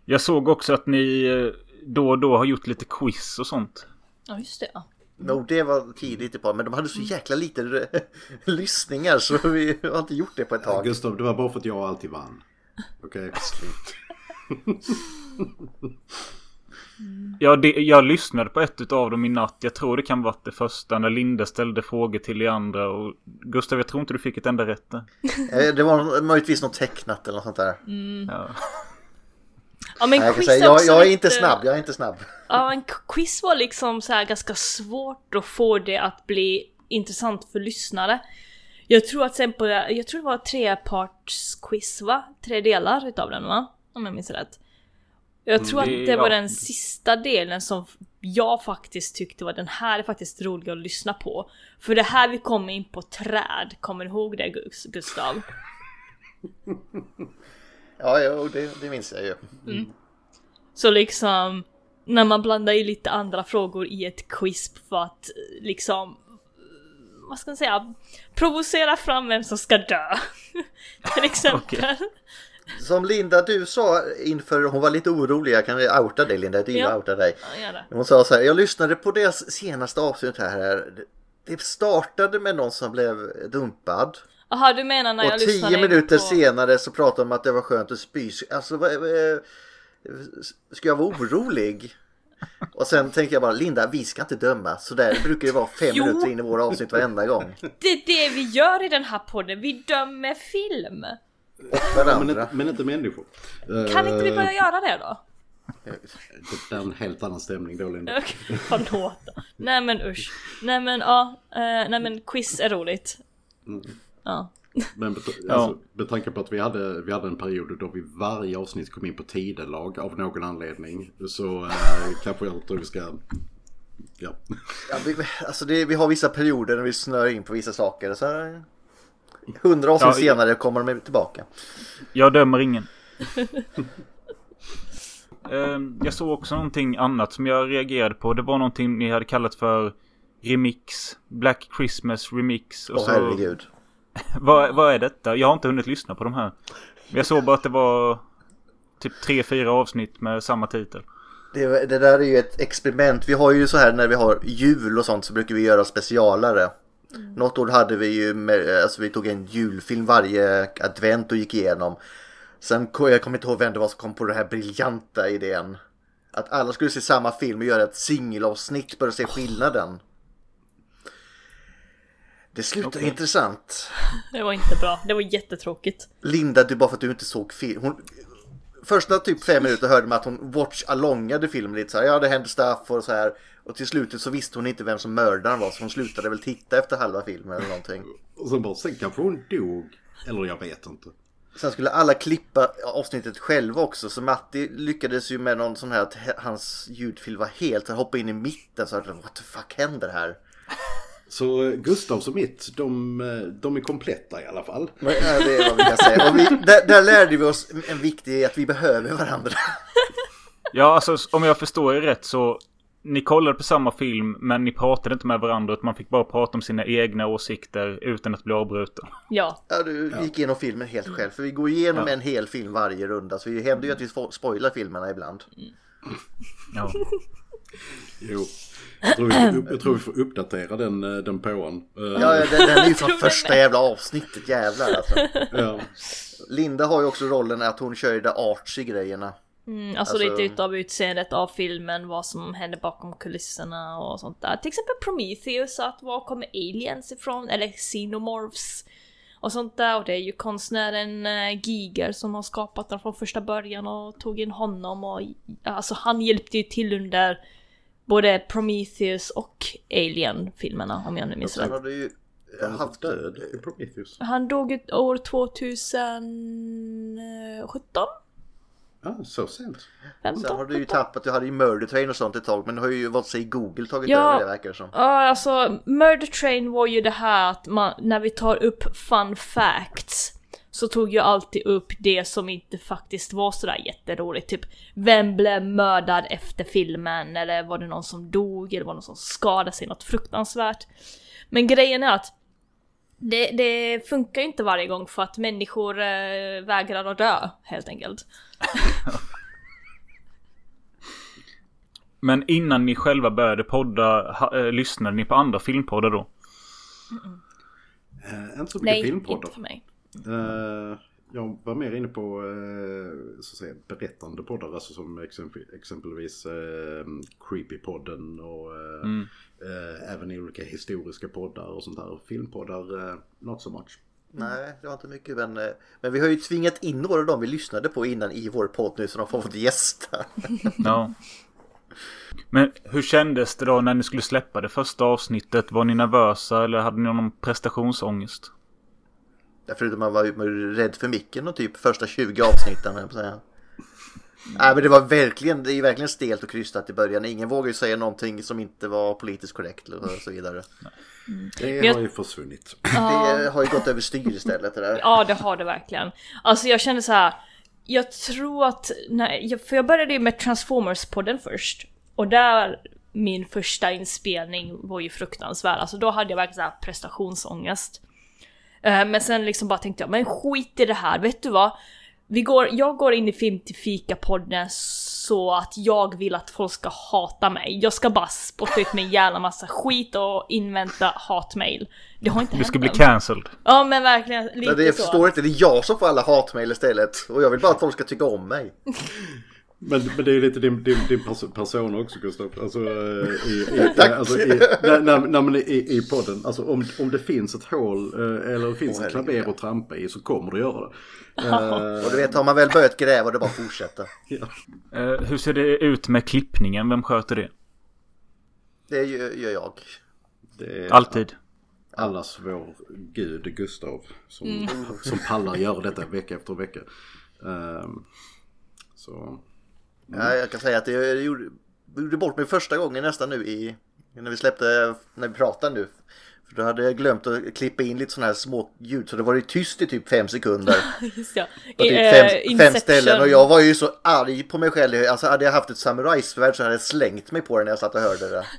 Jag såg också att ni eh, då och då har gjort lite quiz och sånt. Ja just det. ja. Jo, det var tidigt i på, men de hade så jäkla lite lyssningar så vi har inte gjort det på ett Ja, tag. Gustav, det var bara för att jag alltid vann. Okej? Ja, det, jag lyssnade på ett av dem i natt. Jag tror det kan varit det första när Linda ställde frågor till de andra. Och Gustav, jag tror inte du fick ett enda rätt där. Eh, Det var möjligtvis något tecknat eller något sånt där. Ja. Ja men Nej, jag, quiz säga, är jag, jag är lite- inte snabb, jag är inte snabb. Ja, en quiz var liksom så här ganska svårt att få det att bli intressant för lyssnare. Jag tror att sen på, jag tror det var treparts quiz va? Tre delar utav den va? Om jag minns rätt. Jag tror det- att det var ja. den sista delen som jag faktiskt tyckte var den här är faktiskt rolig att lyssna på. För det här vi kommer in på träd, kommer du ihåg det Gus- Gustav? Ja, jo, det, det minns jag ju. Så liksom när man blandar i lite andra frågor i ett quiz för att liksom vad ska man säga, provocera fram vem som ska dö. Till exempel. Som Linda, du sa inför, hon var lite orolig, jag kan outa dig Linda, du Ja. outa dig. Ja. Hon sa så här, jag lyssnade på deras senaste avsnitt här. Det startade med någon som blev dumpad. Jaha, du menar när jag och lyssnade tio minuter på... senare så pratade de om att det var skönt att spy. Alltså, vad, vad, ska jag vara orolig? Och sen tänker jag bara, Linda, vi ska inte döma. Så där brukar det vara fem Jo. minuter in i våra avsnitt varenda gång. Det är det vi gör i den här podden, vi dömer film. Men, inte- men inte människor. Kan inte vi Eh, börja göra det då? Det är en helt annan stämning då Linda. Okej, förlåt. Nej men usch. Nej men ja, eh, nej men quiz är roligt. Ja. Men bet- Ja. alltså, med tanke på att vi hade, vi hade en period då vi varje avsnitt kom in på tidelag av någon anledning. Så eh, kanske jag tror vi ska... Ja. Ja, vi, alltså det, vi har vissa perioder när vi snör in på vissa saker. Så här, hundra avsnitt Ja, senare kommer de tillbaka. Jag dömer ingen. Ehm, jag såg också någonting annat som jag reagerade på. Det var någonting ni hade kallat för remix. Black Christmas remix. Åh så, herregud. vad, vad är detta? Jag har inte hunnit lyssna på de här. Jag såg bara att det var typ tre, fyra avsnitt med samma titel. Det, det där är ju ett experiment. Vi har ju så här när vi har jul och sånt så brukar vi göra specialare. Något år hade vi ju, med, alltså vi tog en julfilm varje advent och gick igenom. Sen jag kommer inte ihåg vem det var som kom på den här briljanta idén. Att alla skulle se samma film och göra ett singelavsnitt för att se skillnaden. Det slutar Okej. Oh. intressant. Det var inte bra, det var jättetråkigt. Linda, du bara för att du inte såg film. Hon, första typ fem minuter hörde man att hon watch alongade filmen lite så här. Ja, det hände stuff och så här. Och till slutet så visste hon inte vem som mördaren var så hon slutade väl titta efter halva filmen eller någonting. Och sen bara, sen kanske hon dog. Eller jag vet inte. Sen skulle alla klippa avsnittet själva också så Matti lyckades ju med någon sån här att hans ljudfil var helt, han hoppade in i mitten så att what the fuck händer här? Så eh, Gustavs och mitt, de, eh, de är kompletta i alla fall. Ja, det är vad vi kan säga. Och vi, där, där lärde vi oss en viktig att vi behöver varandra. Ja, alltså om jag förstår er rätt så ni kollade på samma film men ni pratade inte med varandra utan man fick bara prata om sina egna åsikter utan att bli avbruten. Ja, Ja, du gick igenom filmen helt själv. För vi går igenom en hel film varje runda. Så det händer ju att vi spo- spoilar filmerna ibland. Ja. Jo. Jag tror vi får, upp, jag tror vi får uppdatera den, eh, den påan. Eh, Ja, ja den, den är ju från första jävla avsnittet. Jävlar alltså. ja. Linda har ju också rollen att hon kör ju de artsy grejerna. mm, alltså, Alltså- lite utav utseendet av filmen, vad som händer bakom kulisserna och sånt där. Till exempel Prometheus, att var kommer aliens ifrån? Eller xenomorphs? Och sånt där. Och det är ju konstnären eh, Giger som har skapat den från första början och tog in honom och alltså han hjälpte ju till under både Prometheus och Alien-filmerna om jag nu minns Sen rätt. har du ju Han haft... död i Prometheus. Han dog år 2017. Ja, så sent. Sen har du ju tappat, du hade ju Murder Train och sånt ett tag men har ju valt sig Google tagit Ja. över det verkar det som. Ja, alltså Murder Train var ju det här att man, när vi tar upp fun facts så tog jag alltid upp det som inte faktiskt var sådär jätteroligt. Typ, vem blev mördad efter filmen? Eller var det någon som dog? Eller var det någon som skadade sig? Något fruktansvärt. Men grejen är att det, det funkar ju inte varje gång för att människor eh, vägrar att dö, helt enkelt. Men innan ni själva började podda, ha, eh, lyssnade ni på andra filmpoddar då? Eh, inte så mycket Nej, filmpoddar. inte för mig. Eh, jag var mer inne på eh, så att säga, berättande poddar, alltså som exempel, exempelvis eh, Creepy-podden och Mm. även i olika historiska poddar och sånt där. Filmpoddar, not so much. Nej, det var inte mycket men, men vi har ju tvingat in några av dem vi lyssnade på innan i vår podd nu så de får fått gästa. Ja. Men hur kändes det då när ni skulle släppa det första avsnittet? Var ni nervösa eller hade ni någon prestationsångest? Förutom var, man var ju rädd för micken och typ första 20 avsnitten. att säga. Nej men det var verkligen, det är verkligen stelt och krystat i början. Ingen vågar ju säga någonting som inte var politiskt korrekt och så vidare. Det Men jag- har ju försvunnit. Det har ju gått över styr istället det där. Ja, det har det verkligen. Alltså jag kände så här. Jag tror att, nej, jag- för jag började ju med Transformers-podden först. Och där, min första inspelning var ju fruktansvärd. Alltså då hade jag verkligen så här prestationsångest. Eh, Men sen liksom bara tänkte jag, men skit i det här, vet du vad? Vi går, jag går in i Film till Fika-podden så att jag vill att folk ska hata mig. Jag ska bara spotta ut med en jävla massa skit och invänta hatmail. Det har inte Du hänt ska bli cancelled. Ja men verkligen, lite Men det jag så. förstår inte, det är jag som får alla hatmejl istället. Och jag vill bara att folk ska tycka om mig. Men, men det är lite din, din, din pers- person också Gustav. Alltså, eh, i, i, alltså, i, när, när, när man är i, i podden. Alltså om, om det finns ett hål eh, eller det finns Åh, ett klaver att trampa i så kommer du göra det. Eh, Och du vet, har man väl börjat gräva det är bara att fortsätta. ja. Eh, hur ser det ut med klippningen? Vem sköter det? Det gör, gör jag. Det är Alltid. allas vår gud Gustav som, som pallar göra detta vecka efter vecka. Ehm, så Ja, jag kan säga att jag gjorde, gjorde bort mig första gången nästan nu i när vi släppte, när vi pratade nu. För då hade jag glömt att klippa in lite sådana här små ljud så det var ju tyst i typ fem sekunder. Just ja. På typ fem, fem Inception. ställen och jag var ju så arg på mig själv. Alltså hade jag haft ett samurajsvärd så hade jag slängt mig på den när jag satt och hörde det.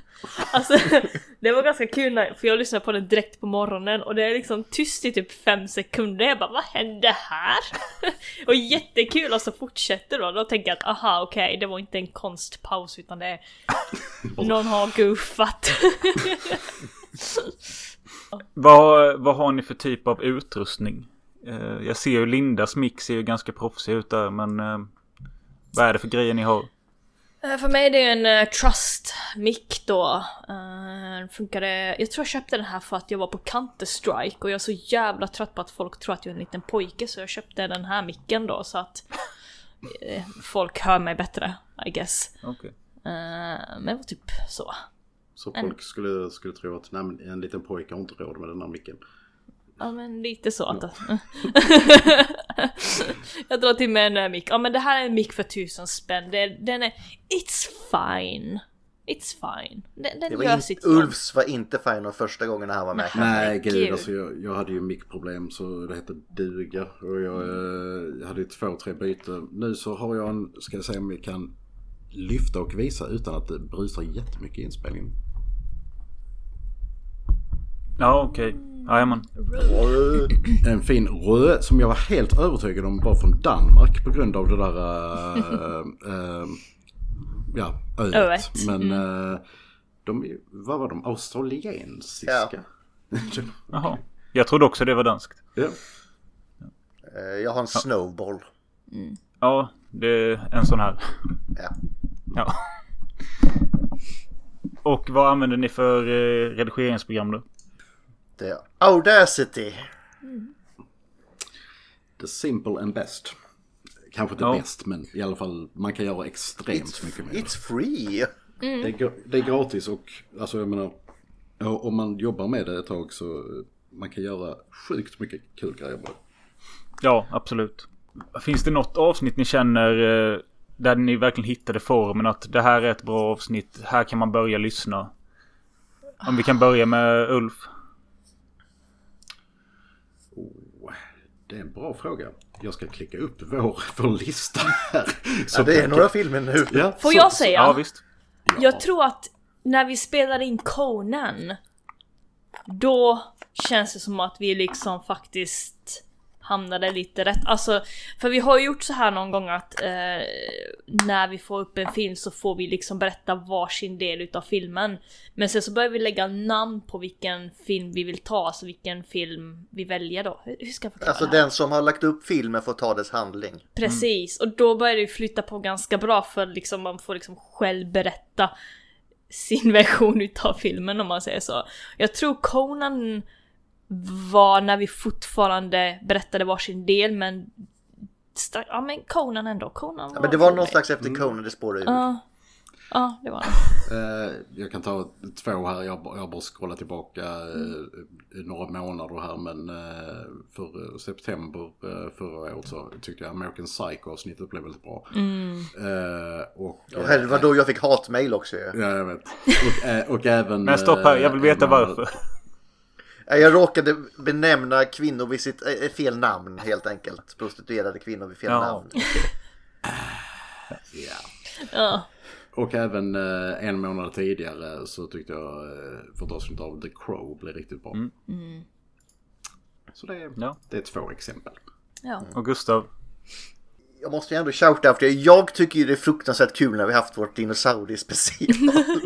Alltså, det var ganska kul när, för jag lyssnade på den direkt på morgonen och det är liksom tyst i typ fem sekunder. Jag bara, vad hände här? och jättekul och så fortsätter då. Då tänker jag att aha okej, det var inte en konstpaus utan det är någon har goofat. Vad, vad har ni för typ av utrustning? Eh, jag ser ju Lindas mix ser ju ganska proffsig ut där men eh, vad är det för grejer ni har? Eh, För mig är det en uh, Trust mick då. Uh, funkade, jag tror jag köpte den här för att jag var på Counter-Strike och jag är så jävla trött på att folk tror att jag är en liten pojke så jag köpte den här micken då så att folk hör mig bättre, I guess. Okej. Eh, men det var typ så. Så folk skulle, skulle tro att nej, en liten pojke har inte råd med den här micken. Ja men lite så att... jag drar till med en mick. Ja men det här är en mick för tusen spänn. Det, den är... It's fine. It's fine. Den, det den var gör in, sitt. Ulfs var inte fan av första gången när han var med. Nej gud, gud. alltså jag, jag hade ju mickproblem så det hette duga. Och jag, eh, jag hade ju två, tre byten. Nu så har jag en, ska jag säga om vi kan lyfta och visa utan att det brusar jättemycket i inspelningen. Ja okej. Jajamän. En fin röd som jag var helt övertygad om var från Danmark på grund av det där äh, äh, ja, öet. Öet, Men äh, de, vad var de? Australiensiska? Jaha. Jag trodde också det var danskt. ja. Jag har en snowball. Ja, det är en sån här. Ja. Ja. Och vad använder ni för eh, redigeringsprogram då? Det är Audacity. The simple and best. Kanske inte Ja. bäst men i alla fall man kan göra extremt It's, mycket mer. it's free. Det, är, det är gratis och alltså jag menar om man jobbar med det ett tag så eh, man kan göra sjukt mycket kul grejer med det. Ja, absolut. Finns det något avsnitt ni känner eh, där ni verkligen hittade formen att det här är ett bra avsnitt. Här kan man börja lyssna. Om vi kan börja med Ulf. Oh, det är en bra fråga. Jag ska klicka upp vår, vår lista här. Så Ja, det är några filmer nu. Ja, Får så- jag säga? Ja visst. Jag tror att när vi spelade in Conan Då känns det som att vi liksom faktiskt hamnade lite rätt. Alltså, för vi har ju gjort så här någon gång att eh, när vi får upp en film så får vi liksom berätta varsin del utav filmen. Men sen så börjar vi lägga namn på vilken film vi vill ta, alltså vilken film vi väljer då. Hur ska jag förklara Alltså den som har lagt upp filmen får ta dess handling. Precis, och då börjar det flytta på ganska bra för liksom man får liksom själv berätta sin version utav filmen om man säger så. Jag tror Conan var när vi fortfarande berättade varsin del men Ja men Conan ändå, Conan Ja, men det var någon slags efter Conan det spårade ur. Ja, ja det var det. Eh, jag kan ta två här. Jag, har- bara scrollat tillbaka i några månader här. Men eh, för september förra året så tyckte jag American Psycho-avsnittet blev väldigt bra. Eh, och, Och här, det var då jag fick hatmail också. Ja, jag vet. Och, och även... Men stopp här, jag vill veta varför. Ja, Jag råkade benämna kvinnor vid sitt eh, fel namn helt enkelt. Prostituerade kvinnor vid fel Ja. namn. Ja. Ja. Och även eh, en månad tidigare så tyckte jag eh, för ett avsnitt av The Crow blev riktigt bra. Så det är, Ja. det är två exempel. ja. Och Gustav. Jag måste ju ändå shouta efter det. Jag tycker ju det är fruktansvärt kul när vi haft vårt dinosauriespecial.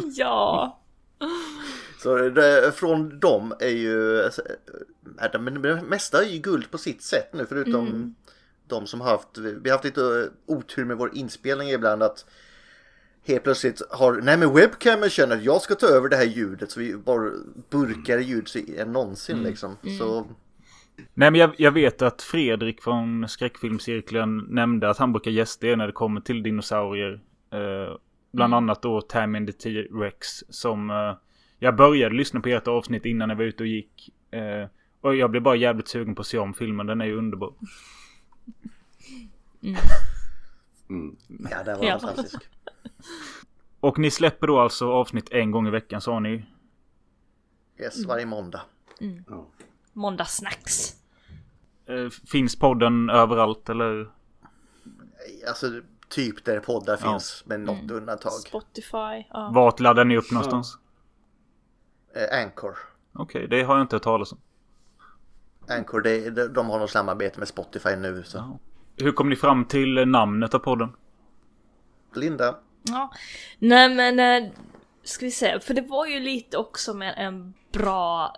Ja. Så det, från dem är ju... alltså, äh, det- Men det mesta är ju guld på sitt sätt nu förutom de som har haft... Vi har haft lite eh, otur med vår inspelning ibland att helt plötsligt har... Nej men webcamen känner att jag ska ta över det här ljudet så vi bara burkar ljud så än någonsin liksom. Så Nej men jag, jag vet att Fredrik från skräckfilmscirkeln nämnde att han brukar gästa er när det kommer till dinosaurier. Eh, bland annat då Tammy the T-Rex som eh, jag började lyssna på ert avsnitt innan jag var ute och gick. Eh, och jag blev bara jävligt sugen på att se om filmen, den är ju underbar. Mm. ja, det var Ja. fantastiskt. Och ni släpper då alltså avsnitt en gång i veckan sa ni? Yes, varje måndag. Ja. Måndagssnacks. Eh, finns podden överallt eller? Alltså typ där poddar finns med något undantag. Spotify. Ja. Vart laddar ni upp någonstans? Eh, Anchor. Okej, det har jag inte hört talas om. Anchor, det, de, de har något samarbete med Spotify nu. Så. Ja. Hur kom ni fram till eh, namnet av podden? Linda, Ja. Nej men, eh, ska vi se, för det var ju lite också med en bra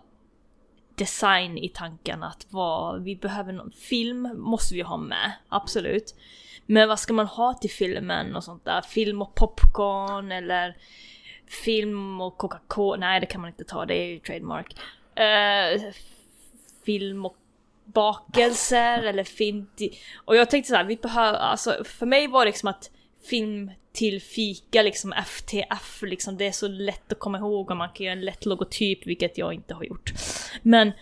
design i tanken att vad vi behöver någon film måste vi ha med, absolut. Men vad ska man ha till filmen och sånt där? Film och popcorn eller film och Coca-Cola? Nej det kan man inte ta, det är ju trademark. Uh, film och bakelser eller film till... Och jag tänkte så här, vi behöver, alltså för mig var det liksom att film till fika, liksom FTF, liksom det är så lätt att komma ihåg och man kan göra en lätt logotyp, vilket jag inte har gjort. Men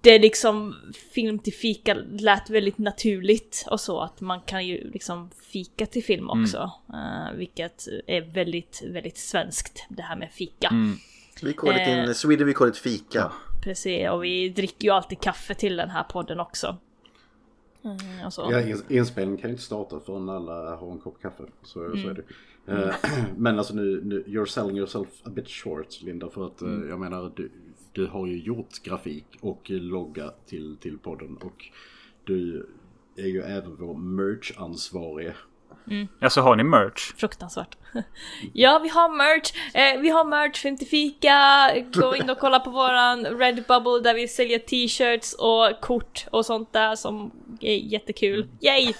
det är liksom film till fika lät väldigt naturligt och så att man kan ju liksom fika till film också. eh, vilket är väldigt, väldigt svenskt det här med fika. Mm. vi call it in Eh. Sweden, vi call it fika. Precis, och vi dricker ju alltid kaffe till den här podden också. Mm, och så. Ja, ins- inspelningen kan ju inte starta förrän alla har en kopp kaffe. Så, så är det. Eh, men alltså nu, nu, you're selling yourself a bit short Linda. För att eh, jag menar, du, du har ju gjort grafik och logga till, till podden. Och du är ju även vår merch-ansvarige. Alltså har ni merch? Fruktansvärt. ja, vi har merch. Eh, vi har merch, film till fika. Gå in och kolla på våran Redbubble där vi säljer t-shirts och kort och sånt där som är jättekul. Yay!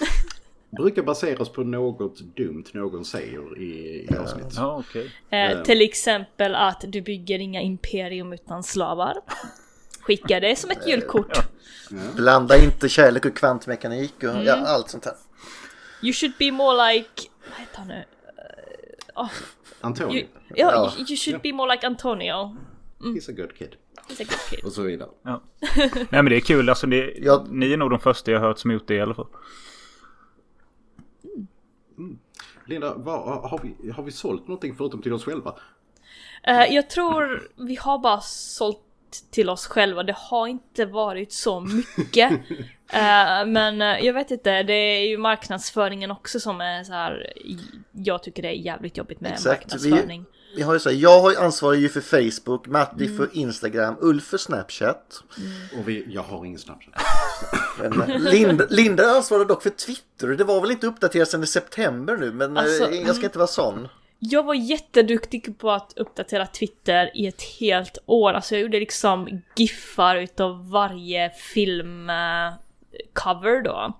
Brukar baseras på något dumt någon säger i, i avsnitt. Ja, okej. Eh, till exempel att du bygger inga imperium utan slavar. Skicka det som ett julkort. Blanda inte kärlek och kvantmekanik och Mm. ja, allt sånt här. You should be more like... Vad heter han nu? Antonio, You, ja, Ja. you should be more like Antonio. he's a good kid. Och så vidare. Ja. Nej men det är kul. Alltså det, Ja. Ni är nog de första jag har hört som gjort det i alla fall. Linda, vad, har, vi, har vi sålt någonting förutom till oss själva? Eh, jag tror vi har bara sålt till oss själva. Det har inte varit så mycket. Eh, men eh, jag vet inte, det är ju marknadsföringen också som är så här. Jag tycker det är jävligt jobbigt med Exakt, marknadsföring. Vi har ju så här, jag har ju ansvarar ju för Facebook, Matti för Instagram, Ulf för Snapchat. Och vi, jag har ingen Snapchat. Men eh, Linda, Linda ansvarar dock för Twitter. Det var väl inte uppdaterat sedan i september nu, men eh, Alltså, jag ska inte vara sån. Jag var jätteduktig på att uppdatera Twitter i ett helt år. Alltså jag gjorde liksom giffar utav varje filmcover då.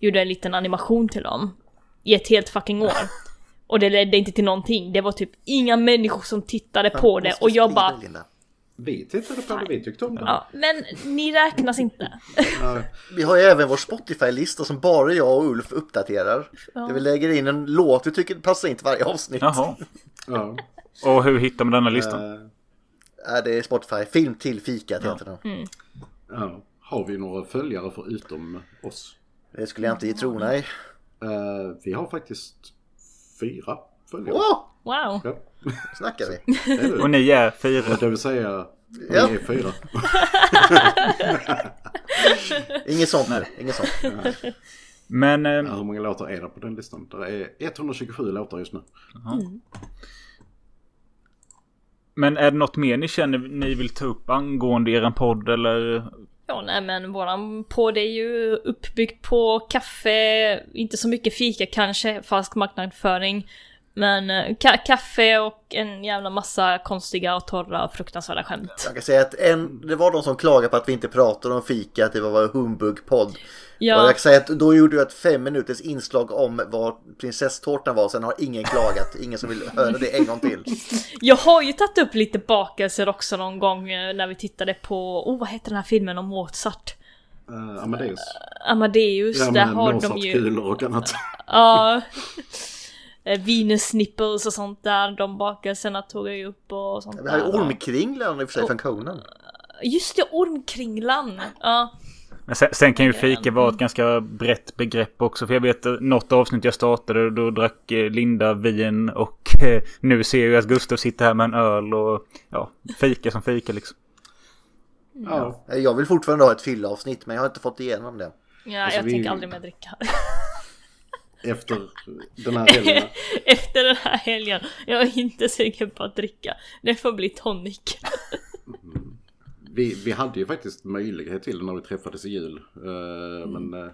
Gjorde en liten animation till dem. I ett helt fucking år. Och det ledde inte till någonting. Det var typ inga människor som tittade på det och jag bara... Linda. Vi tittade på det, vi tyckte om det. Ja, men ni räknas inte. Ja, Vi har ju även vår Spotify-lista som bara jag och Ulf uppdaterar. Ja. Där vi lägger in en låt vi tycker passar in till varje avsnitt. Jaha. ja. Och hur hittar man denna listan? Ja, det är Spotify. Film till fikat heter den. ja. Har vi några följare förutom oss? Det skulle jag inte tro, nej. Eh, vi har faktiskt fyra följare. Wow. Ja, Snackar vi. Och ni är fyra. Det vill säga, Ja. är fyra. Inget sånt nu. Inget sånt. Men eh, Ja, hur många låtar är det på den listan? Det är 127 låtar just nu. Men är det något mer ni känner ni vill ta upp angående eran podd eller? Ja, nej men våran podd är ju uppbyggd på kaffe, inte så mycket fika kanske, falsk marknadsföring. Men eh, ka- kaffe och en jävla massa konstiga och torra och fruktansvärda skämt. Jag kan säga att en, det var de som klagade på att vi inte pratade om fika, att det var en humbug-podd. Och Ja, jag kan säga att då gjorde jag ett fem minuters inslag om vad prinsesstårtan var, sen har ingen klagat. Ingen som vill höra det en gång till. jag har ju tagit upp lite bakelser också någon gång eh, när vi tittade på, oh vad heter den här filmen om Mozart? Uh, Amadeus. Amadeus, Ja, där har de ju... Och annat. Ja. Venus nipples och sånt där, de bakelserna tog jag ju upp och sånt Vi har ju där. ormkringlan i och för sig från Conan. Just det, ormkringlan! Ja. Men sen, sen kan ju fika vara ett ganska brett begrepp också. För jag vet att något avsnitt jag startade då drack eh, Linda vin och eh, nu ser jag att Gustav sitter här med en öl och ja, fika som fika liksom. Ja. Jag vill fortfarande ha ett fyllavsnitt, men jag har inte fått igenom det. Ja, Alltså, jag vi- tänker aldrig mer dricka. Efter den här helgen. Efter den här helgen, jag är inte sugen på att dricka. Det får bli tonic. Vi, vi hade ju faktiskt möjlighet till det när vi träffades i jul. Eh, Men eh,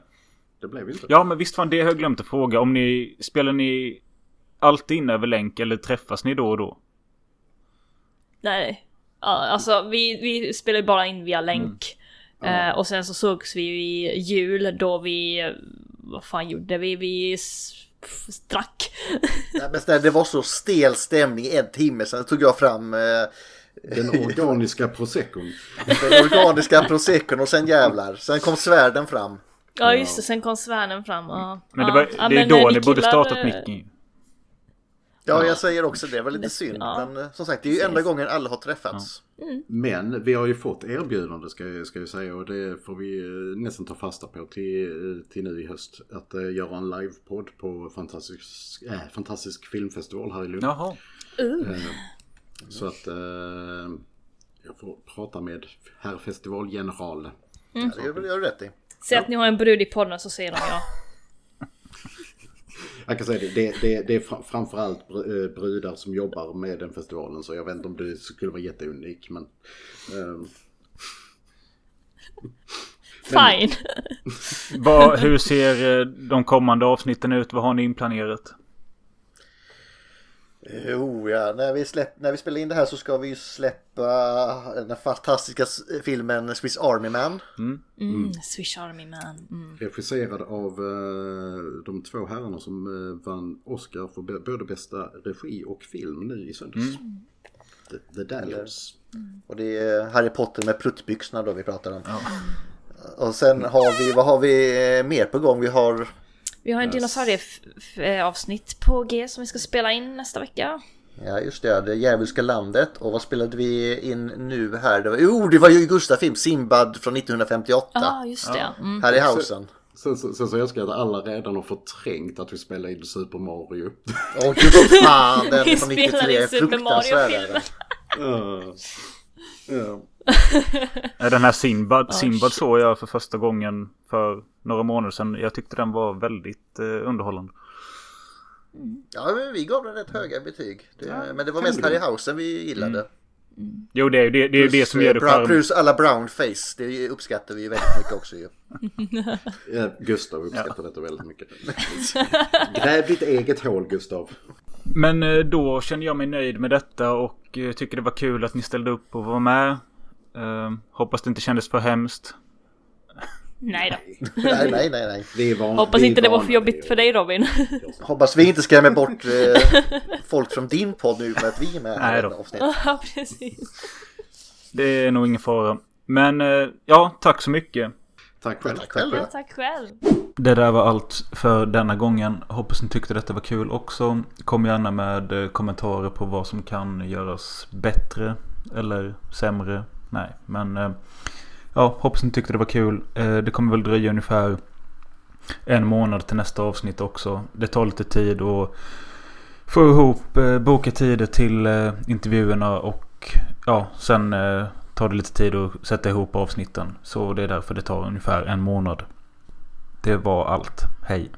det blev inte. Ja men visst fan det har jag glömt att fråga. Om ni spelar ni alltid in över länk eller träffas ni då och då? Nej. Ja, alltså vi, vi spelar bara in via länk. Eh, och sen så sågs vi ju i jul då vi... Vad fan gjorde vi? Vi drack. Nej, men det var så stel stämning i en timme, sen tog jag fram eh, Den organiska proseccon. den organiska proseccon och sen jävlar. Sen kom svärden fram. Ja just det, sen kom svärden fram. Ja. Men det, Ja. var, Ja, det är men, då eh, ni borde killar, startat eh, micken. Ja, jag säger också det. Det var lite synd. ja. Men eh, som sagt, det är ju enda gången alla har träffats. Men vi har ju fått erbjudande ska jag, ska jag säga och det får vi nästan ta fasta på till, till nu i höst. Att eh, göra en livepodd på fantastisk, äh, fantastisk filmfestival här i Lund. Jaha. Så att eh, jag får prata med herr festivalgeneral. Ja, det gör jag rätt i. Säg att ni har en brud i podden så säger de ja. Jag kan säga det, det, det, det är fra- framförallt eh, brudar som jobbar med den festivalen så jag vet inte om det skulle vara jätteunik men... ehm, Fine. Vad, hur ser eh, de kommande avsnitten ut? Vad har ni inplanerat? Jo, ja. När vi, släpp, när vi spelar in det här så ska vi ju släppa den fantastiska filmen Swiss Army Man. Mm, Swish Army man. Mm. Regisserad av eh, de två herrarna som eh, vann Oscar för både bästa regi och film nu i söndags. The, The Daniels. Och det är Harry Potter med pruttbyxorna då vi pratar om. Och sen har vi, vad har vi eh, mer på gång? Vi har, Vi har en dinosaurie-avsnitt på G som vi ska spela in nästa vecka. Ja just det, det Djävulska landet. Och vad spelade vi in nu här? Det var, jo, det var ju Gustaf-film, Simbad från 1958. Ja, ah, just det. Mm. Här i hausen. Sen, sen, sen så älskar jag att alla redan har förträngt att vi spelar in Super Mario. Åh gud fan, den Vi från spelar 93 in är Super fruktansvärd. Mario-filmen. Ja. Ja. Den här Sinbad, Oh, Sinbad shit. såg jag för första gången för några månader sedan. Jag tyckte den var väldigt eh, underhållande. Ja, men vi gav den rätt höga betyg. Det, Ja, men det var mest tämligen. Harryhausen vi gillade. Jo, det är ju det, det, är det som gör det charmigt. Plus alla brown face, det uppskattar vi väldigt mycket också ju. Ja, Gustav uppskattar detta väldigt mycket. Gräv ditt eget hål Gustav. Men eh, då känner jag mig nöjd med detta och eh, tycker det var kul att ni ställde upp och var med. Eh, hoppas det inte kändes för hemskt. Nej då. Nej, nej, nej, nej. Vi är van, Hoppas vi är inte det var för jobbigt för dig Robin. Hoppas vi inte skrämmer bort eh, folk från din podd nu med att vi är med Nej i då. detta avsnitt. Ja, precis. Det är nog ingen fara. Men eh, ja, tack så mycket. Tack själv. Tack själv. Ja, tack själv. Det där var allt för denna gången. Hoppas ni tyckte detta var kul också. Kom gärna med eh, kommentarer på vad som kan göras bättre eller sämre. Nej, men eh, ja, hoppas ni tyckte det var kul. Eh, Det kommer väl dröja ungefär en månad till nästa avsnitt också. Det tar lite tid att få ihop, eh, boka tider till eh, intervjuerna och ja, sen eh, tar det lite tid att sätta ihop avsnitten. Så det är därför det tar ungefär en månad. Det var allt. Hej.